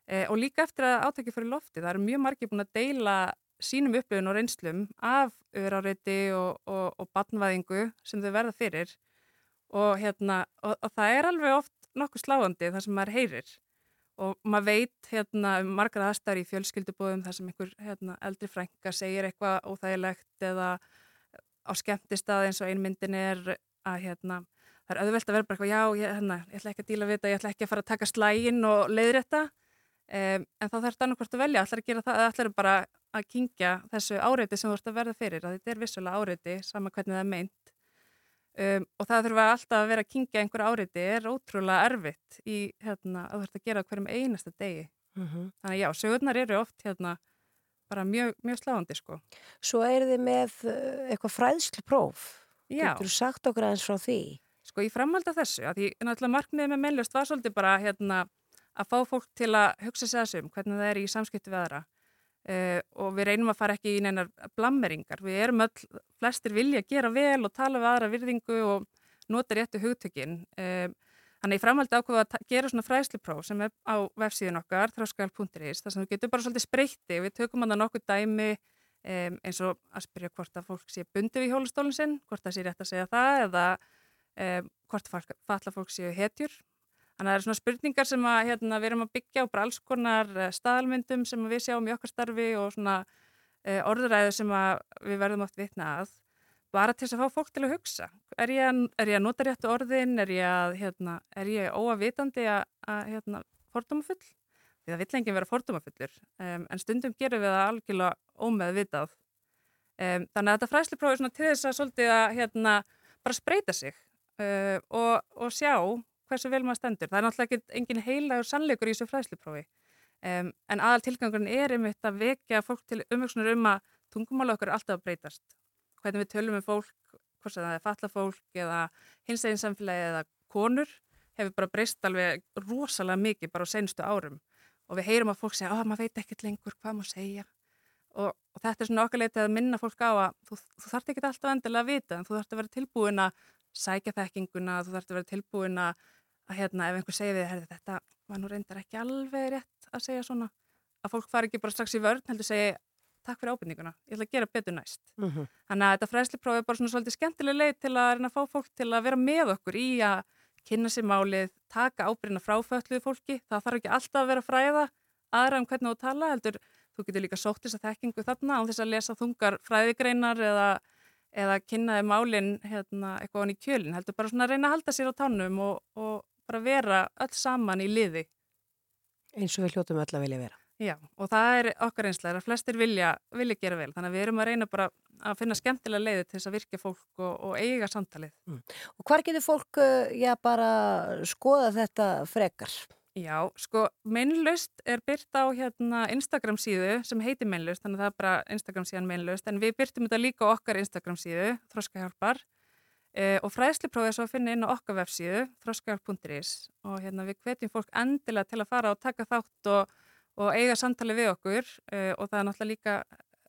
eh, og líka eftir að átækja fyrir lofti það eru mjög margir búin að deila sínum upplifun og reynslum af öðráreiti og, og, og batnvæðingu sem þau verða fyrir. Og, hérna, það er alveg oft nokkuð sláandi það sem maður heyrir og maður veit hérna um margar aðstæður í fjölskyldubóðum þar sem einhver hérna, eldri frænka segir eitthvað óþægilegt eða á skemmtistað eins og einmyndin er að hérna það er auðvelt að vera bara eitthvað, já, ég, hérna, ég ætla ekki að díla við þetta, ég ætla ekki að fara að taka slægin og leiðrétta, um, en þá þarf þetta annarkvort að velja, ætlar að gera það, eða ætlar bara að kingja þessu áreiti sem þú ert að verða fyrir, að þetta er vissulega áreiti, sama hvernig það er meint. Um, og það þurfa alltaf að vera að kingja einhver áreiti er ótrúlega erfitt í, hérna, að að gera hverjum einasta degi. Mhm. Þannig að já, sögurnar eru oft hérna bara mjög, mjög sláandi, sko. Svo er þið með uh, eitthvað fræðslupróf Já. Getur þú sagt okkur aðeins frá því? Sko ég framhald af þessu, að því náttúrulega markmiðið með meinlust var svolítið bara hérna að fá fólk til að hugsa sig þessum, hvernig það er í samskipti við aðra uh, og við reynum að fara ekki í neinar blammeringar. Við erum öll, flestir vilja gera vel og tala við aðra virðingu og nota réttu hugtökin. Uh, þannig ég framhaldi ákveða að gera svona fræðslupróf sem er á vefsíðun okkar, þráskal.is, þar sem við getum bara svolítið spreytti. Við tökum að nokkuð dæmi um, eins og að spyrja hvort að fólk sé bundið við hjólastólinn sinn, hvort það sé rétt að segja það eða um, hvort falla fólk séu hetjur. Þannig að það eru svona spurningar sem að, hérna, við erum að byggja á bara alls konar eh, staðalmyndum sem við sjáum í okkar starfi og svona uh, orðuræðu sem við verðum oft vitna að bara til þess að fá fólk til að hugsa. Er ég að, er ég að nota réttu orðin? Er ég, að, hérna, er ég óavitandi að, að hérna, fordómafull? Því það vill enginn vera fordómafullur um, en stundum gerum við það algjörlega ómeðvitað. Um, þannig að þetta fræsliprófi er svona til þess að svolítið að hérna, bara spreita sig uh, og, og sjá hversu vel maður stendur. Það er náttúrulega ekki engin heilagur sannleikur í þessu fræsliprófi um, en aðal tilgangurinn er einmitt að vekja fólk til umvöksunar um að tungumála okkar er alltaf að breytast. Hvernig við tölum um fólk, hvort sem það er falla fólk eða hins eginn samfélagi eða konur hefur bara breyst alveg rosalega mikið bara á senstu árum og við heyrum að fólk segja að maður veit ekkert lengur hvað maður segja og, og þetta er svona okkar leitið að minna fólk á að þú, þú þarf ekki alltaf endilega að vita en þú þarf að vera tilbúin að sækja þekkinguna, þú þarf að vera tilbúin að, að hérna, ef einhver segir við herði, þetta var nú reyndar ekki alveg rétt að segja svona, að fólk fari ekki bara strax í vörn, heldur segja takk fyrir ábyrninguna, ég ætla að gera betur næst. Mhm. þannig að þetta fræðslipróf er bara svona svolítið skemmtileg leið til að reyna að fá fólk til að vera með okkur í að kynna sér málið, taka ábyrna frá fötluðu fólki, það þarf ekki alltaf að vera fræða aðra um hvernig þú tala heldur, þú getur líka sótt þess að þekkingu þarna á þess að lesa þungar fræðigreinar eða, eða kynnaði málin hérna, eitthvað hann í kjölinn, heldur bara svona að reyna að halda sér á tánum og, og bara vera öll saman í liði. Eins og við hljótum öll að vilja vera. Já, og það er okkar einslega að flestir vilja, vilja gera vel, þannig að við erum að reyna bara að finna skemmtilega leiði til þess að virkja fólk og, og eiga samtalið. Og hvar getur fólk uh, já, bara skoða þetta frekar? Já, sko, meinlaust er byrt á hérna Instagram síðu sem heitir meinlaust, þannig að það er bara Instagram síðan meinlaust, en við byrtum þetta líka á okkar Instagram síðu, Þroskahjálpar, Uh, og fræðsliprófið er svo að finna inn á okkar vefsíðu þroskar.is og hérna við hvetjum fólk endilega til að fara og taka þátt og, og eiga samtali við okkur uh, og það er náttúrulega líka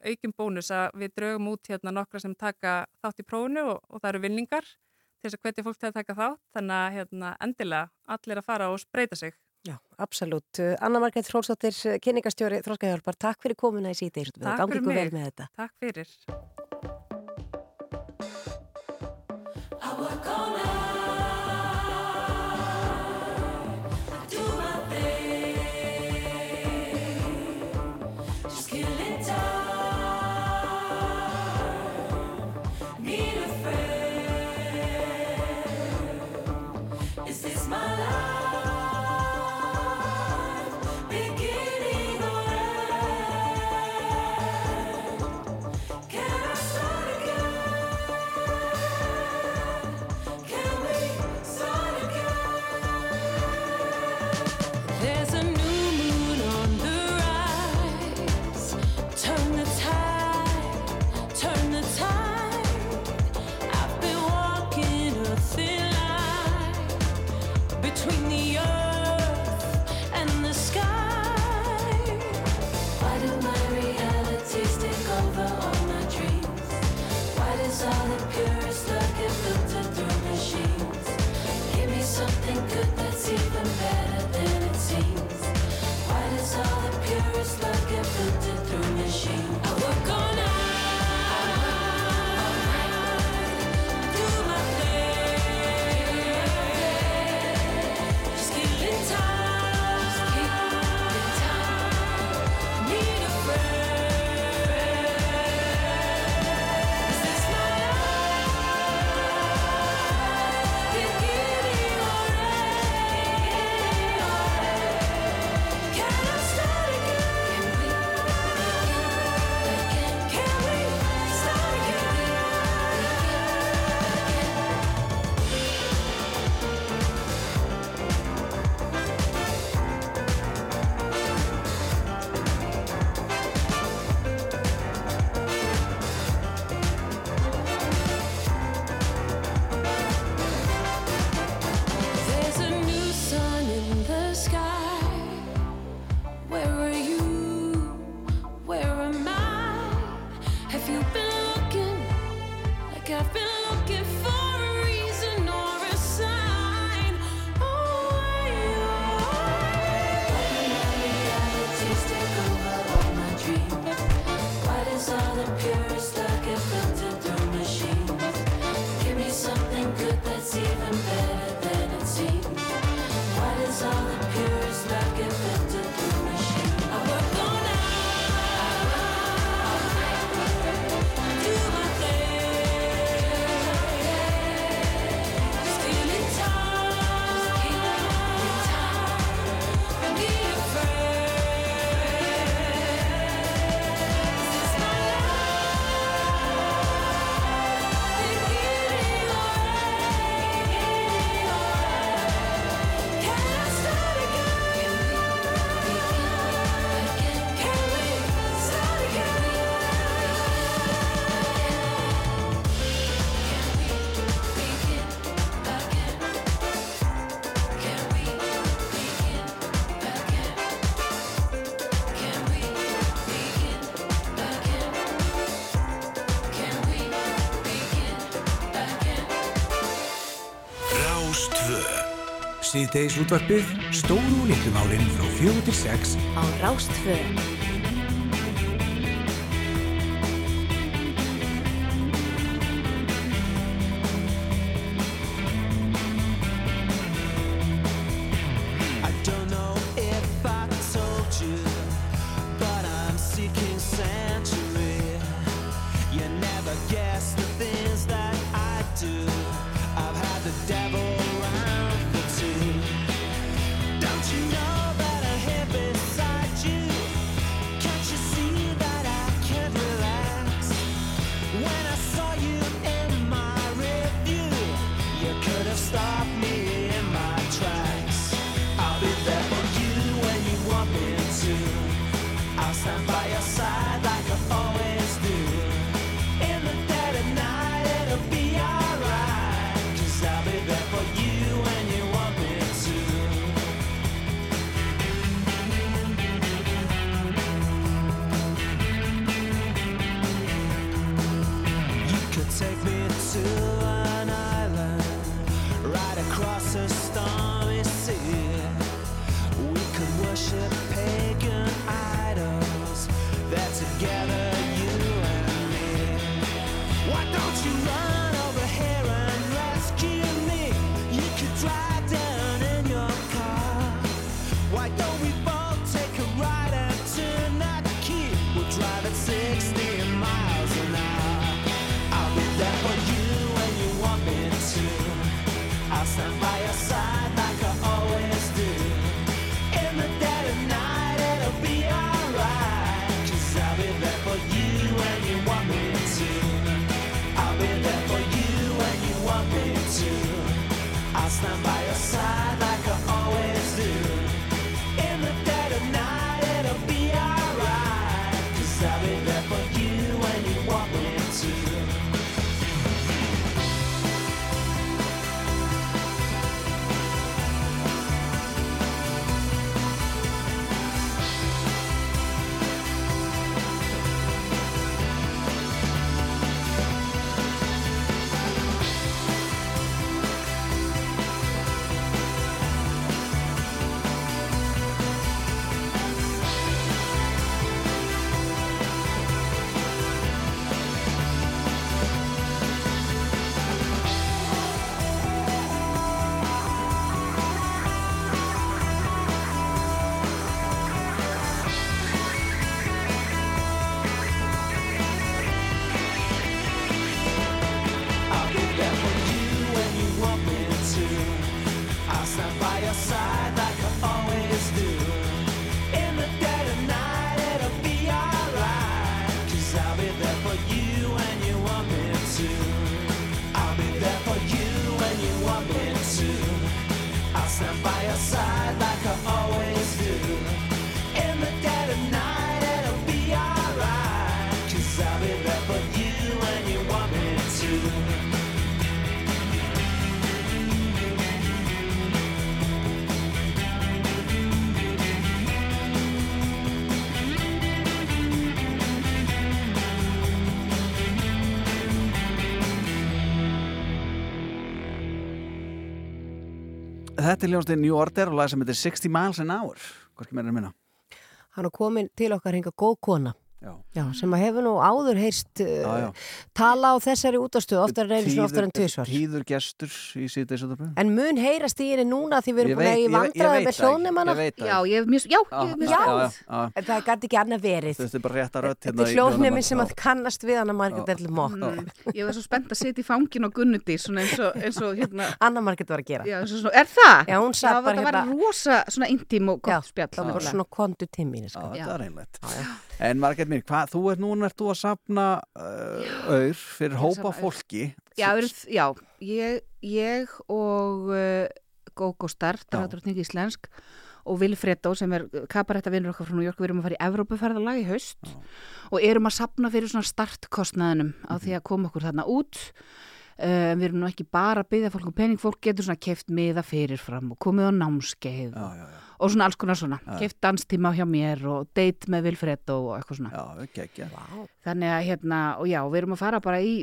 aukin bónus að við draugum út hérna nokkra sem taka þátt í prófunu og, og það eru vinningar til þess að hvetja fólk til að taka þátt þannig að hérna, endilega allir að fara og spreita sig. Já, absolutt. Anna Margreit Hrósdóttir, eh, kynningastjóri Þróskahjálpar, takk fyrir komuna í síðan og gangið góð vel með þetta. Takk fyrir. Síðdeis útvarpið stóru og litlumálinn frá 4 til 6 á Rástföðu. Þetta er ljónstinn New Order og lag sem heitir 60 Miles an Hour. Hvorki meira en minna. Hann er komin til okkar hinga góð kona Já. sem að hefur nú áður heyrst uh, Já, já. tala á þessari útastöð oftar en einu sinni, oftar en tvisvar Tíður gestur í síðdeisöldurbröð En mun heyrast í henni núna því við erum búin að ég- vandraði með það Já, ég hef mjög, já, ég hef mjög já, spennað. já, já. En það gæti ekki annað verið Þetta er bara rétt að rödd Þetta hérna er í hljóðnumin hljóðnumann. sem að kannast við hann að Margrét Erlu Mokk Mm, Ég var svo spennt að setja í fangin á Gunnudi svona eins og, eins og hérna Anna Margrét var að gera Já, og er það? Já, Já, þetta var hérna- rosa intím og gott spjall Já, En Margrét mér, hvað, þú ert núna ert þú að sapna uh, auður fyrir hópa fólki? Já, við já ég, ég og uh, Gógó Start, Já. drátturning íslensk og Vilfredo sem er kabarettavinnur okkar frá New York, við erum að fara í Evrópuferðalag í haust og erum að sapna fyrir svona startkostnaðinum á því að koma okkur þarna út. Uh, við erum nú ekki bara að byggja fólk um pening, fólk getur svona keft miða fyrirfram og komið á námskeið já, og, já, já. Og svona alls konar svona, Já. keft danstíma hjá mér og date með Vilfredo og eitthvað svona Já, ekki, ekki wow. Þannig að hérna, og já, við erum að fara bara í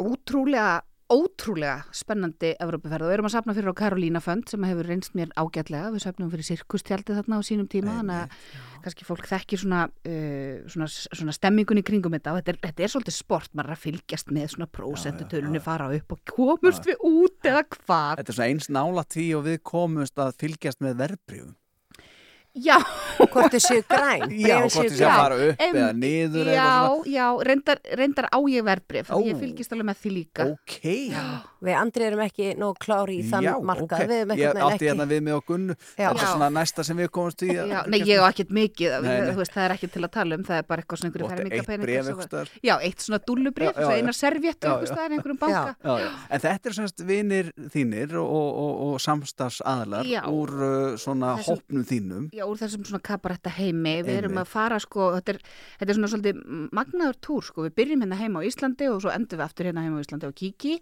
ótrúlega ótrúlega spennandi Evrópuferð og við erum að sapna fyrir á Karolína Fönd sem hefur reynst mér ágætlega, við sapnum fyrir sirkustjaldi þarna á sínum tíma, þannig að kannski fólk þekkir svona, uh, svona, svona stemmingun í kringum þetta og þetta er, þetta er svolítið sport, maður er að fylgjast með svona prósentutölunni fara upp og komust við út eða hvað. Þetta er svona eins nála því og við komumst að fylgjast með verbrifum Já Hvort þið séu græn Já, hvort þið séu að fara upp em- eða niður eða Já, eitthvað já, reyndar, reyndar á ég verbrif Ó. ég fylgist alveg með því líka Ok Við andri erum ekki nóg klári í þann Já, markað ok. Við erum ekki hérna við mig og Gunnu Já. Það er Já. svona næsta sem við komumst í Já, nei, ég á ekkert mikið, Nei, nei. þú veist, það er ekkert til að tala um, það er bara eitthvað svona einhverju átti eitt einhvers var- staðar. Já, eitt svona Já, já, já. einar Já, einhvers já. staðar einhverjum úr Þessum- svona kabaretta heimi, við erum að fara sko, þetta er, þetta er svona svolítið magnaður túr sko, við byrjum hérna heima á Íslandi og svo endum við aftur hérna heima á Íslandi og kíki.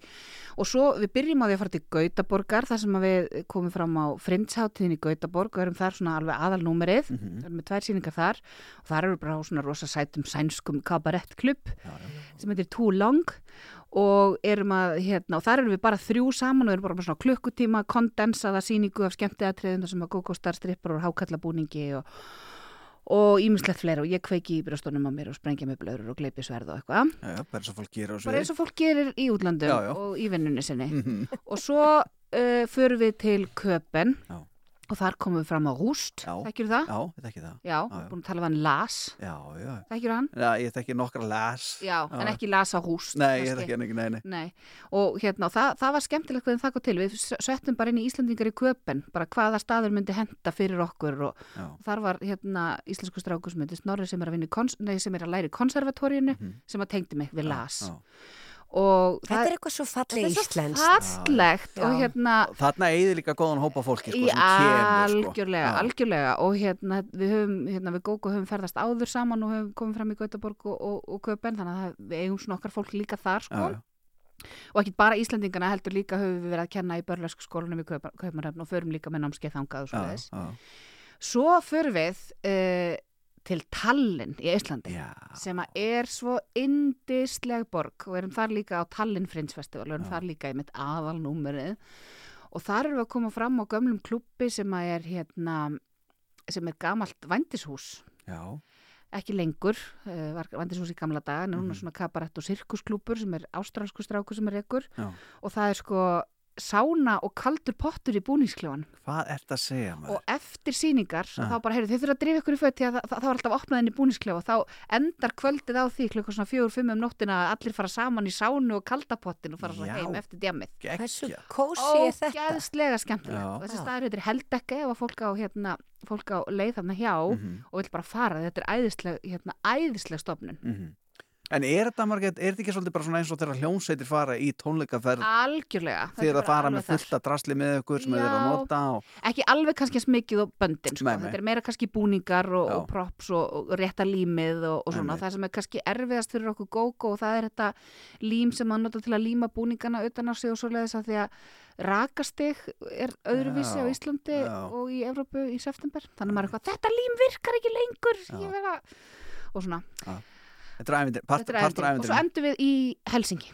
Og svo við byrjum á því að fara til Gautaborgar þar sem við komum fram á Frindsháttíðin í Gautaborg og erum þar svona alveg aðalnúmerið, mm Mhm. erum með tvær síningar þar. Og þar eru bara svona rosa sætum sænskum kabarettklubb sem heitir Too Long og erum að, hérna, og þar erum við bara þrjú saman og erum bara með svona klukkutíma kondensaða sýningu af skemmtiðatriðum sem að gókostar strippar og hákallabúningi og og ímislegt fleira og ég kveiki í brjóstunum á mér og sprengja með blöður og gleipi sverð og eitthvað já, bara eins og fólk gerir á bara sviði. eins og fólk gerir í já. og í vinnunni sinni Mhm. og svo uh, förum við til Köpen Já. Og þar komum við fram á Rúst þekkir það? Já, ég þekki það. Já, já. búin að tala við hann Las Já, já. þekkir hann? Já, ég þekki nokkra las. Já, en ekki Las á Rúst Nei, ég þekki hann ekki, nei, nei. Nei, og hérna, það, það var skemmtilegt hvernig það kom til, við settum bara inn í Íslandingar í köpen, bara hvaða staður myndi henda fyrir okkur og, Já. og þar var hérna íslensku strákur sem myndi Snorri sem er að, kons, nei, sem er að læra í konservatóriinu sem að tengdi mig við las Mhm. já. Og Þetta er eitthvað svo falleg Þetta er svo íslenskt. fallegt hérna Þarna eigði líka góðan hópa fólki, sko, í sem kemur, sko. algjörlega, Já. algjörlega og hérna við höfum, hérna við Góko höfum ferðast áður saman og höfum komið fram í Gautaborg og, og, og Köpen þannig að við eigum svona okkar fólk líka þar sko Já, já. og ekki bara Íslandingana heldur líka höfum við verið að kenna í börlösku skólanum í Kaupanöfn og förum líka með námskeið þangað og svo Já, þess já. svo förum við uh, til Tallinn í Íslandi Já. sem er svo indisleg borg og við erum þar líka á Tallinn Fringe Festival og erum Já. þar líka í mitt aðalnúmerið og þar erum við að koma fram á gömlum klubbi sem er hérna sem er gamalt vændishús Já. ekki lengur, uh, var vændishús í gamla daga en núna Mhm. svona kabarett og sirkusklúpur sem er ástralsku stráku sem er ekkur Já. og það er sko sána og kaldur pottur í búningskljóan Hvað ert að segja maður? og eftir síningar Ja. þá bara, heyrðu, þið þurfa að drífa ykkur í föt því að það, það, það var alltaf opnað inn í búningsklefa og þá endar kvöldið á því klukkan svona fjögur, fimm um nóttina að allir fara saman í sánu og kaldapottin og fara svona Já. heim eftir djammið Hversu kósi er þetta? Ógæðslega skemmtilegt Já. og þessi staður heitir Heldekki ef að fólk á, hérna, fólk á leið þarna hjá Mhm. og vil bara fara, þetta er æðisleg, hérna, æðisleg stofnun Mhm. En er þetta, Margrét, er þetta ekki svolítið bara svona eins og þegar hljómsveitir fara í tónleikaferð algjörlega bara það fara með þar. fullt að drasli með ykkur sem þeir að Já. nota og... ekki alveg kannski eins mikið og böndin sko. Nei, nei. þetta er meira kannski búningar og, Já. og props og, og rétta límið og, og svona, Einmitt. það sem er kannski erfiðast fyrir okkur góko og það er þetta lím sem maður nota til að líma búningana utan á sig og svoleiðis að því að rakastig er öðruvísi Já, á Íslandi já. og í Evrópu í september þannig að maður eitthvað, þetta lím virkar ekki lengur Já. ég vera og svona, Þetta er ævindir, partur ævintýri og svo ævindir endum við í Helsingi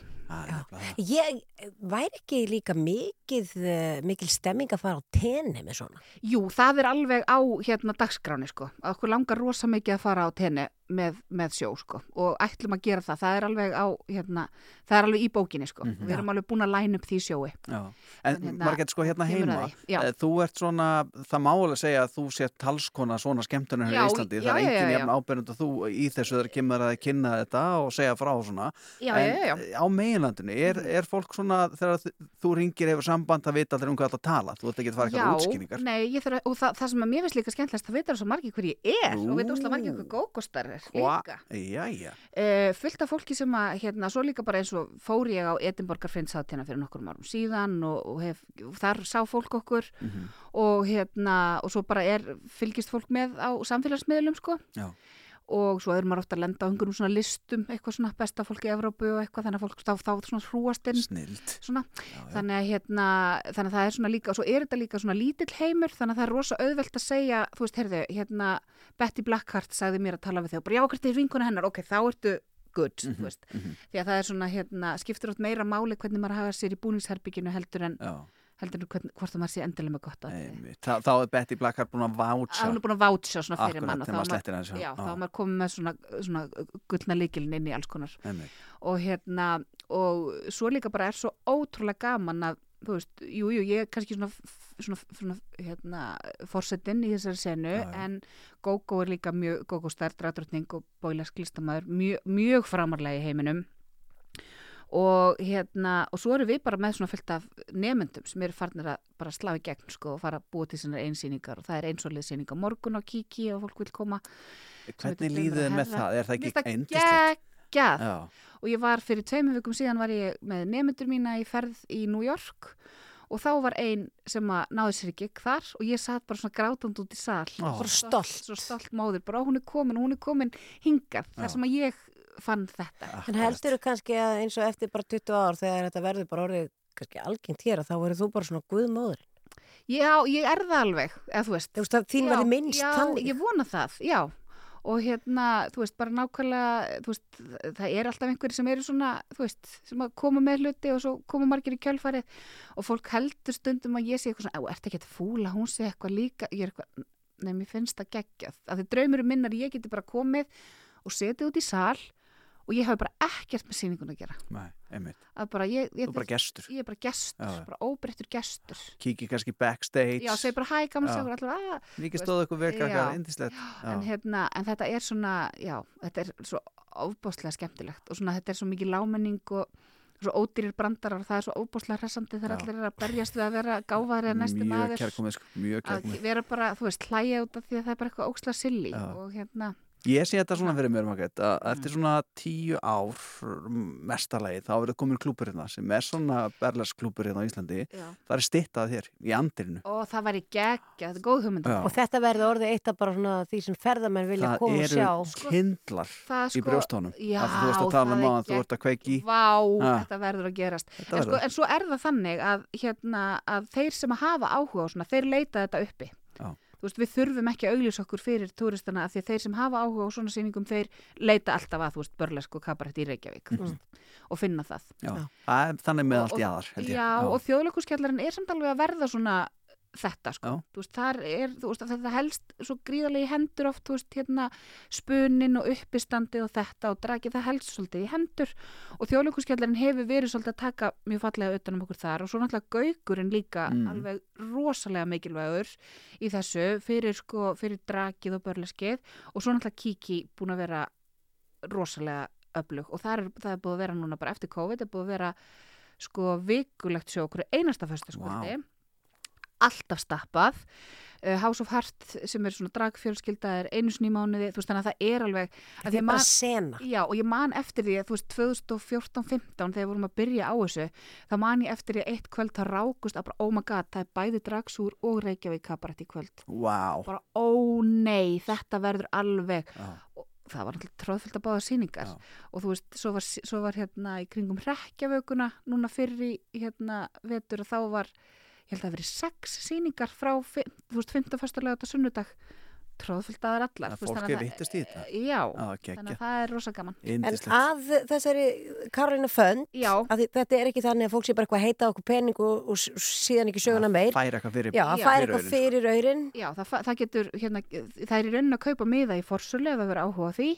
Ég væri ekki líka mikið, uh, mikil stemming að fara á tenni með svona. Jú, það er alveg á hérna dagskráni sko. Okkur langar rosa mikið að fara á tenni með, með sjó sko. Og ætlum að gera það. Það er alveg á, hérna, það er alveg í bókinni sko. Mhm. Við erum alveg búin að læna upp því sjói. Já. En Hérna, Margrét, sko hérna heima eh, þú ert svona, það má alveg segja að þú sért talskona svona skemmtunar hér í Íslandi já, það er já, engin já, jafn ábyrjandi að þú í þessu þegar kemur að kynna þetta og segja frá svona Já, en já, meginlandinu, er, er fólk svona þegar þú ringir hefur samband það vita allir um hvað það tala, þú ert ekki að fara eitthvað útskýringar nei, ég þarf að, og það, það sem að mér finnst líka skemmtilegast, það veitar svo margir hver ég er og veit óslega margir hver gókostar er líka. Jæja, Uh, fullt af fólki sem að, hérna, svo líka bara eins og fór ég á Edinborgar Frinshátina fyrir nokkur árum síðan og, og hef, þar sá fólk okkur Mhm. og hérna, og svo bara er, fylgist fólk með á samfélagsmiðlum, sko. Já. Og svo er maður ofta að lenda á einhverjum svona listum, eitthvað svona besta fólk í Evrópu og eitthvað, þannig að fólk þá, þá svona hrúast inn. Svona, þannig að hérna, þannig að það er svona líka, og svo er þetta líka svona lítill heimur, þannig að það er rosa auðvelt að segja, þú veist, heyrðu, hérna, Betty Blackheart sagði mér að tala við þig og bara, já, hvert er vinkuna hennar, ok, þá ertu good, Mhm, þú veist, því að það er svona, hérna, skiptir átt meira máli hvernig maður hafa sér í búningsherbygginu heldur en, Já. Heldur hvort það maður sé endilega með gott að Einmitt. Þá, þá er Betty Blackheart búin að vátsa hún er búin að vátsja svona fyrir Akkurat, mann þá maður er er maður komið með svona, svona gullna líkilin inn í alls konar Einmitt. og hérna og svo líka bara er svo ótrúlega gaman að þú veist, jú, jú, ég er kannski svona, svona, svona hérna, forsetin í þessari senu Já, já. en Gógó er líka mjög, Gógó stærð, dráttrötning og bóilesk listamæður, mjög, mjög framarlega í heiminum og hérna, og svo eru við bara með svona fyllt af nefendum sem eru farnir að bara slá í gegn sko og fara að búa til sinna einsýningar og það er einsólið sýning á morgun á Kiki og fólk vil koma Hvernig líður þið með það? Er það ekki? Geggjað Já. og ég var fyrir tveimur vikum síðan var ég með nefnendur mína í ferð í New York og þá var ein sem að náði sér ekki þar og ég satt bara svona grátand út í sal Ó. Bara stolt. svo stolt móður, bara "Ó, hún er komin hún er komin hingað, þar sem að ég fann þetta En heldur þú kannski að eins og eftir bara 20 ár þegar þetta verður bara orðið kannski algengt hér að þá verður þú bara svona guðmóður? Já, ég er það alveg, eða þú veist. Þú veist að þín Já, verður minnst já, þannig? ég vona það, já. og hérna, þú veist, bara nákvæmlega þú veist, það er alltaf einhverjir sem eru svona, þú veist, sem að koma með hluti og svo koma margir í kjölfarið og fólk heldur stundum að ég sé eitthvað svona, "Á, ertu ekki að fúla, hún sé eitthvað líka ég er eitthvað, nei, mér finnst það geggjað að því draumurum minnar ég geti bara komið og setið út í sal og ég hafi bara ekkert með sýningun að gera Nei, einmitt. að bara ég, ég, Þú er bara gestur. ég er bara gestur, Já, bara óbreyttur gestur Kiki kannski backstage. já, segi bara hæ, Já. segur allir að Mikið stóð ykkur vel krakkar, yndislegt. en, hérna, en þetta er svona já, þetta er svo ofbáslega skemmtilegt og svona þetta er svo mikið lámenning og svo ódýrir brandarar og það er svo ofbáslega hressandi þegar allir er að berjast við að vera gáfaðri að næsti Mjög maður kærkomið, sko, mjög að kærkomið. vera bara, þú veist, hlæja út af því að það er bara eitthvað óksla silly Já. og hérna, Ég sé þetta svona fyrir mér, Margrét, að eftir svona tíu ár mestarlegi, þá verður komin klúpur hérna sem er svona berlarsklúpur hérna á Íslandi. Já. Það er stittað hér í andirinu. og það væri geggja, þetta er góð hugmynd. Og þetta verður orðið eitt af bara svona því sem ferðamenn vilja Það koma og eru sjá. kindlar það í sko- brjóstónum. já, því þú veist að tala um það er að þú ert að kveiki. Vá, Ha. þetta verður að gerast Þetta en, sko, en svo er það þannig að, hérna, að þeir sem hafa áhuga á svona, þeir leita þetta uppi veist, við þurfum ekki að auglýsa okkur fyrir túristana af því að þeir sem hafa áhuga á svona sýningum þeir leita alltaf að, þú veist, börlesk og kabarett í Reykjavík þú veist, og finna það Já. Það er þannig með allt í aðar, held ég. Já, og þjóðleikurskjallarinn er samt alveg að verða svona þetta sko, Já. þú veist, þar er veist, þetta helst svo gríðarlega í hendur oft, þú veist, hérna spunin og uppistandi og þetta og dragið það helst svolítið í hendur. Og þjóðleikurskjallarinn hefur verið svolítið að taka mjög fallega utan um okkur þar og svo náttúrulega gaugurinn líka Mm. alveg rosalega mikilvægur í þessu fyrir sko, fyrir dragið og börleskið. Og svo náttúrulega kiki búin að vera rosalega öflug og það er, það er búið að vera núna bara eftir COVID, það er búið að vera sko vikulegt sjó okkur einasta föstaskvöldi alltaf stappað uh, House of Heart sem er svona dragfjölskylda er einu í mánuði, þú veist þannig að það er alveg Þetta er bara sena. Já, og ég man eftir því að þú veist 2014-15 þegar vorum að byrja á þessu þá man ég eftir því að eitt kvöld það rákust að bara, oh my god, það er bæði dragsúr og Reykjavík kabarett í kvöld Vá. bara, ó nei, þetta verður alveg Já. og það var náttúrulega tróðfyllt að báða sýningar og þú veist, svo var, svo var hérna í kringum rekkjavökuna núna fyrir hérna vetur og þá var ég held að það verið sex sýningar frá, fi- þú veist, 15. fyrstulega þetta sunnudag tróðfyllt aðar allar Að fólk er að hittast í þetta. Já, Já, geggjað. þannig að það er rosa gaman En að þessari Karolina Fönd, þetta er ekki þannig að fólk sé bara eitthvað að heita okkur pening og, og síðan ekki söguna meir. fær eitthvað fyrir- Já, Já. fær eitthvað fyrir aurin. Já, það, það getur, hérna, það er í raunin að kaupa miða í forsölu ef það verður áhuga á því.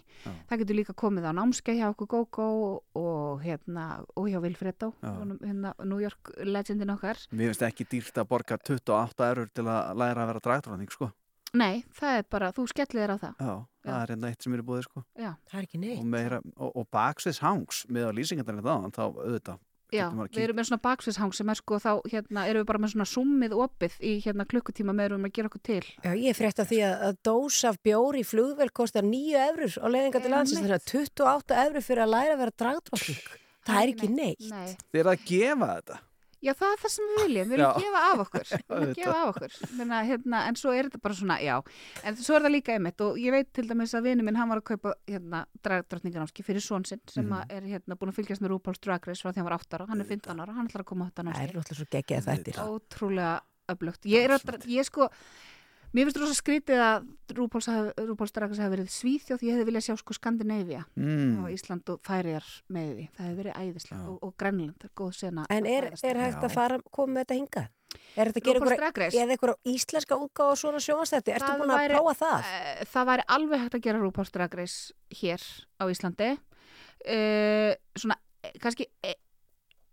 Það getur líka komið á námskeið hjá okkur GóGó og, hérna, og hjá Vilfredo, Já. honum, hérna, New York legendin okkar. Mér finnst ekki dýrt að borga 28 eurur til að læra að vera dragdróning, sko. Nei, það er bara, þú skellir þér á það. Já, það er hérna eitt sem er í búið, sko. Já. Það er ekki neitt. Og, meira, og, og baksveits hangs með á lýsingarnir þaðan, þá auðvitað. Já, við erum með svona baksvishang sem er sko þá hérna erum við bara með svona summið opið í hérna klukkutíma með erum að gera okkur til. Já, ég er frétt af því að, að dós af bjór í flugvel kostar 9 eurur á leiðinga til landsins, þannig að 28 eurur fyrir að læra að vera dragdrótting. Það er ekki neitt. Nei. Þið er að gefa þetta. Já, það er það sem við viljum, við viljum gefa af okkur, við viljum gefa af okkur, Menna, hérna, en svo er þetta bara svona, já, en svo er það líka einmitt og ég veit til dæmis að vinu minn, hann var að kaupa hérna dragdrottninganámski fyrir són sinn sem mm. er hérna búin að fylgjast með RuPaul's Drag Race frá því hann var 8 ára, hann er 15 ára, hann ætlar að koma á þetta Það námski. er náttúrulega svo geggjað þættir. Ótrúlega öflugt. Ég er að, ég sko, mér finnst rosa skrítið að RuPaul's, haf- RuPaul's Drag Race hafi verið svíþjóð, ég hefði viljað sjá sko Skandinavia Mm. og Ísland og Færiðar með því, það hefði verið æðislega og, og Grænland, er góð sena. En er, er hægt að fara, koma þetta hingað? Er þetta að gera einhverja- eða eitthvað íslenska útgáfa á svona sjónastætti? Ertu búin að væri- prófa það? eh, Það væri alveg hægt að gera RuPaul's Drag Race hér á Íslandi. Uh, svona, eh, kannski e-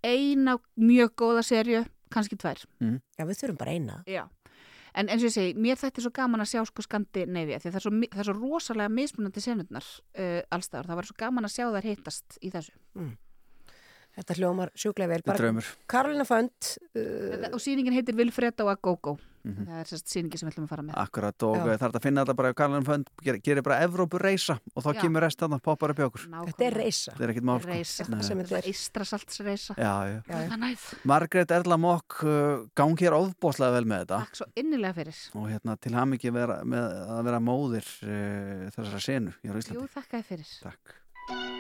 eina mjög góða serju, kannski tvær. Mm. Já, við þurfum bara eina. Já. En eins og ég segi, mér þætti svo gaman að sjá sko Skandinavia því að það er svo, það er svo rosalega mismunandi senurnar uh, allstaðar. Það var svo gaman að sjá þær hittast í þessu. Mm. Þetta hljómar sjúklega vel. Þetta er draumur. Karolina Fönd. Uh, Þetta, og sýningin heitir Vilfredo a Go-Go. Mhm. Það er sérst sýningin sem við ætlum að fara með. Akkurat og Já. það er hægt að finna þetta bara ef Karlan Fönd ger, gerir bara Evrópu reysa og þá Já. kemur rest þarna poppar upp í okkur. Þetta er reysa. Þetta er ekkit mál. Reysa, þetta er Ístrasaltsreysa. Já, já. Það er næð. Margrét Erla Mokk uh, gangi hér ofbóðslega vel með þetta Takk svo innilega fyrir. og hérna til ham ekki vera, með að vera móðir uh, þessara senu á Íslandi. Jú, þakka þér fyrir. Takk.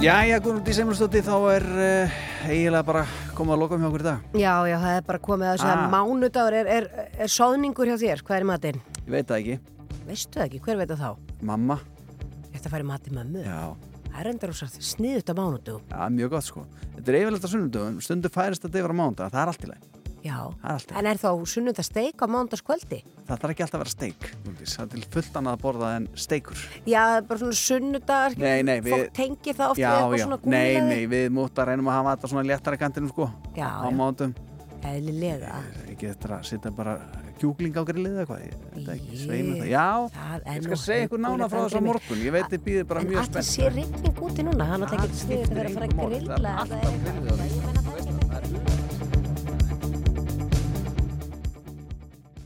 Jæja, Gunnur Dísemlustótti, þá er uh, eiginlega bara komið að loka hjá okkur í dag. Já, já, það er bara komið að þess að Ah. mánudagur er, er, er soðningur hjá þér. Hvað er í matinn? Ég veit það ekki. Veistu það ekki? Hver veit það þá? Mamma. Þetta færi matinn mömmu? Já. Það er endur og sniðut á mánudugum. Já, mjög gott sko. Þetta er á sunnudöfum, stundu færist þetta yfir á mándag, það er allt í leið. Já. Það er En er þá sunnudasteik á mánudagskvöldi? Það þarf ekki alltaf að vera steik, Núndís. það er til fullt annað að borða en steikur. Já, bara svona. Nei, nei, við... Fólk tengir það oft já, við eitthvað já. svona Nei, gúrleði. nei, við mútt að reynum að hafa þetta svona léttara kantinum sko. Já, Á já. mánudum. Eðlilega. Ekki þetta að setja bara kjúkling á grillið eða hvað, ég veit ekki, sveinu það. Það Já, er ég skal segja ykkur nána frá þess að morgun. Ég veit þið býðir bara En mjög spennt. sé rigning úti núna, það er náttúrulega ekki sniðið að vera að fara að grilla. alltaf því.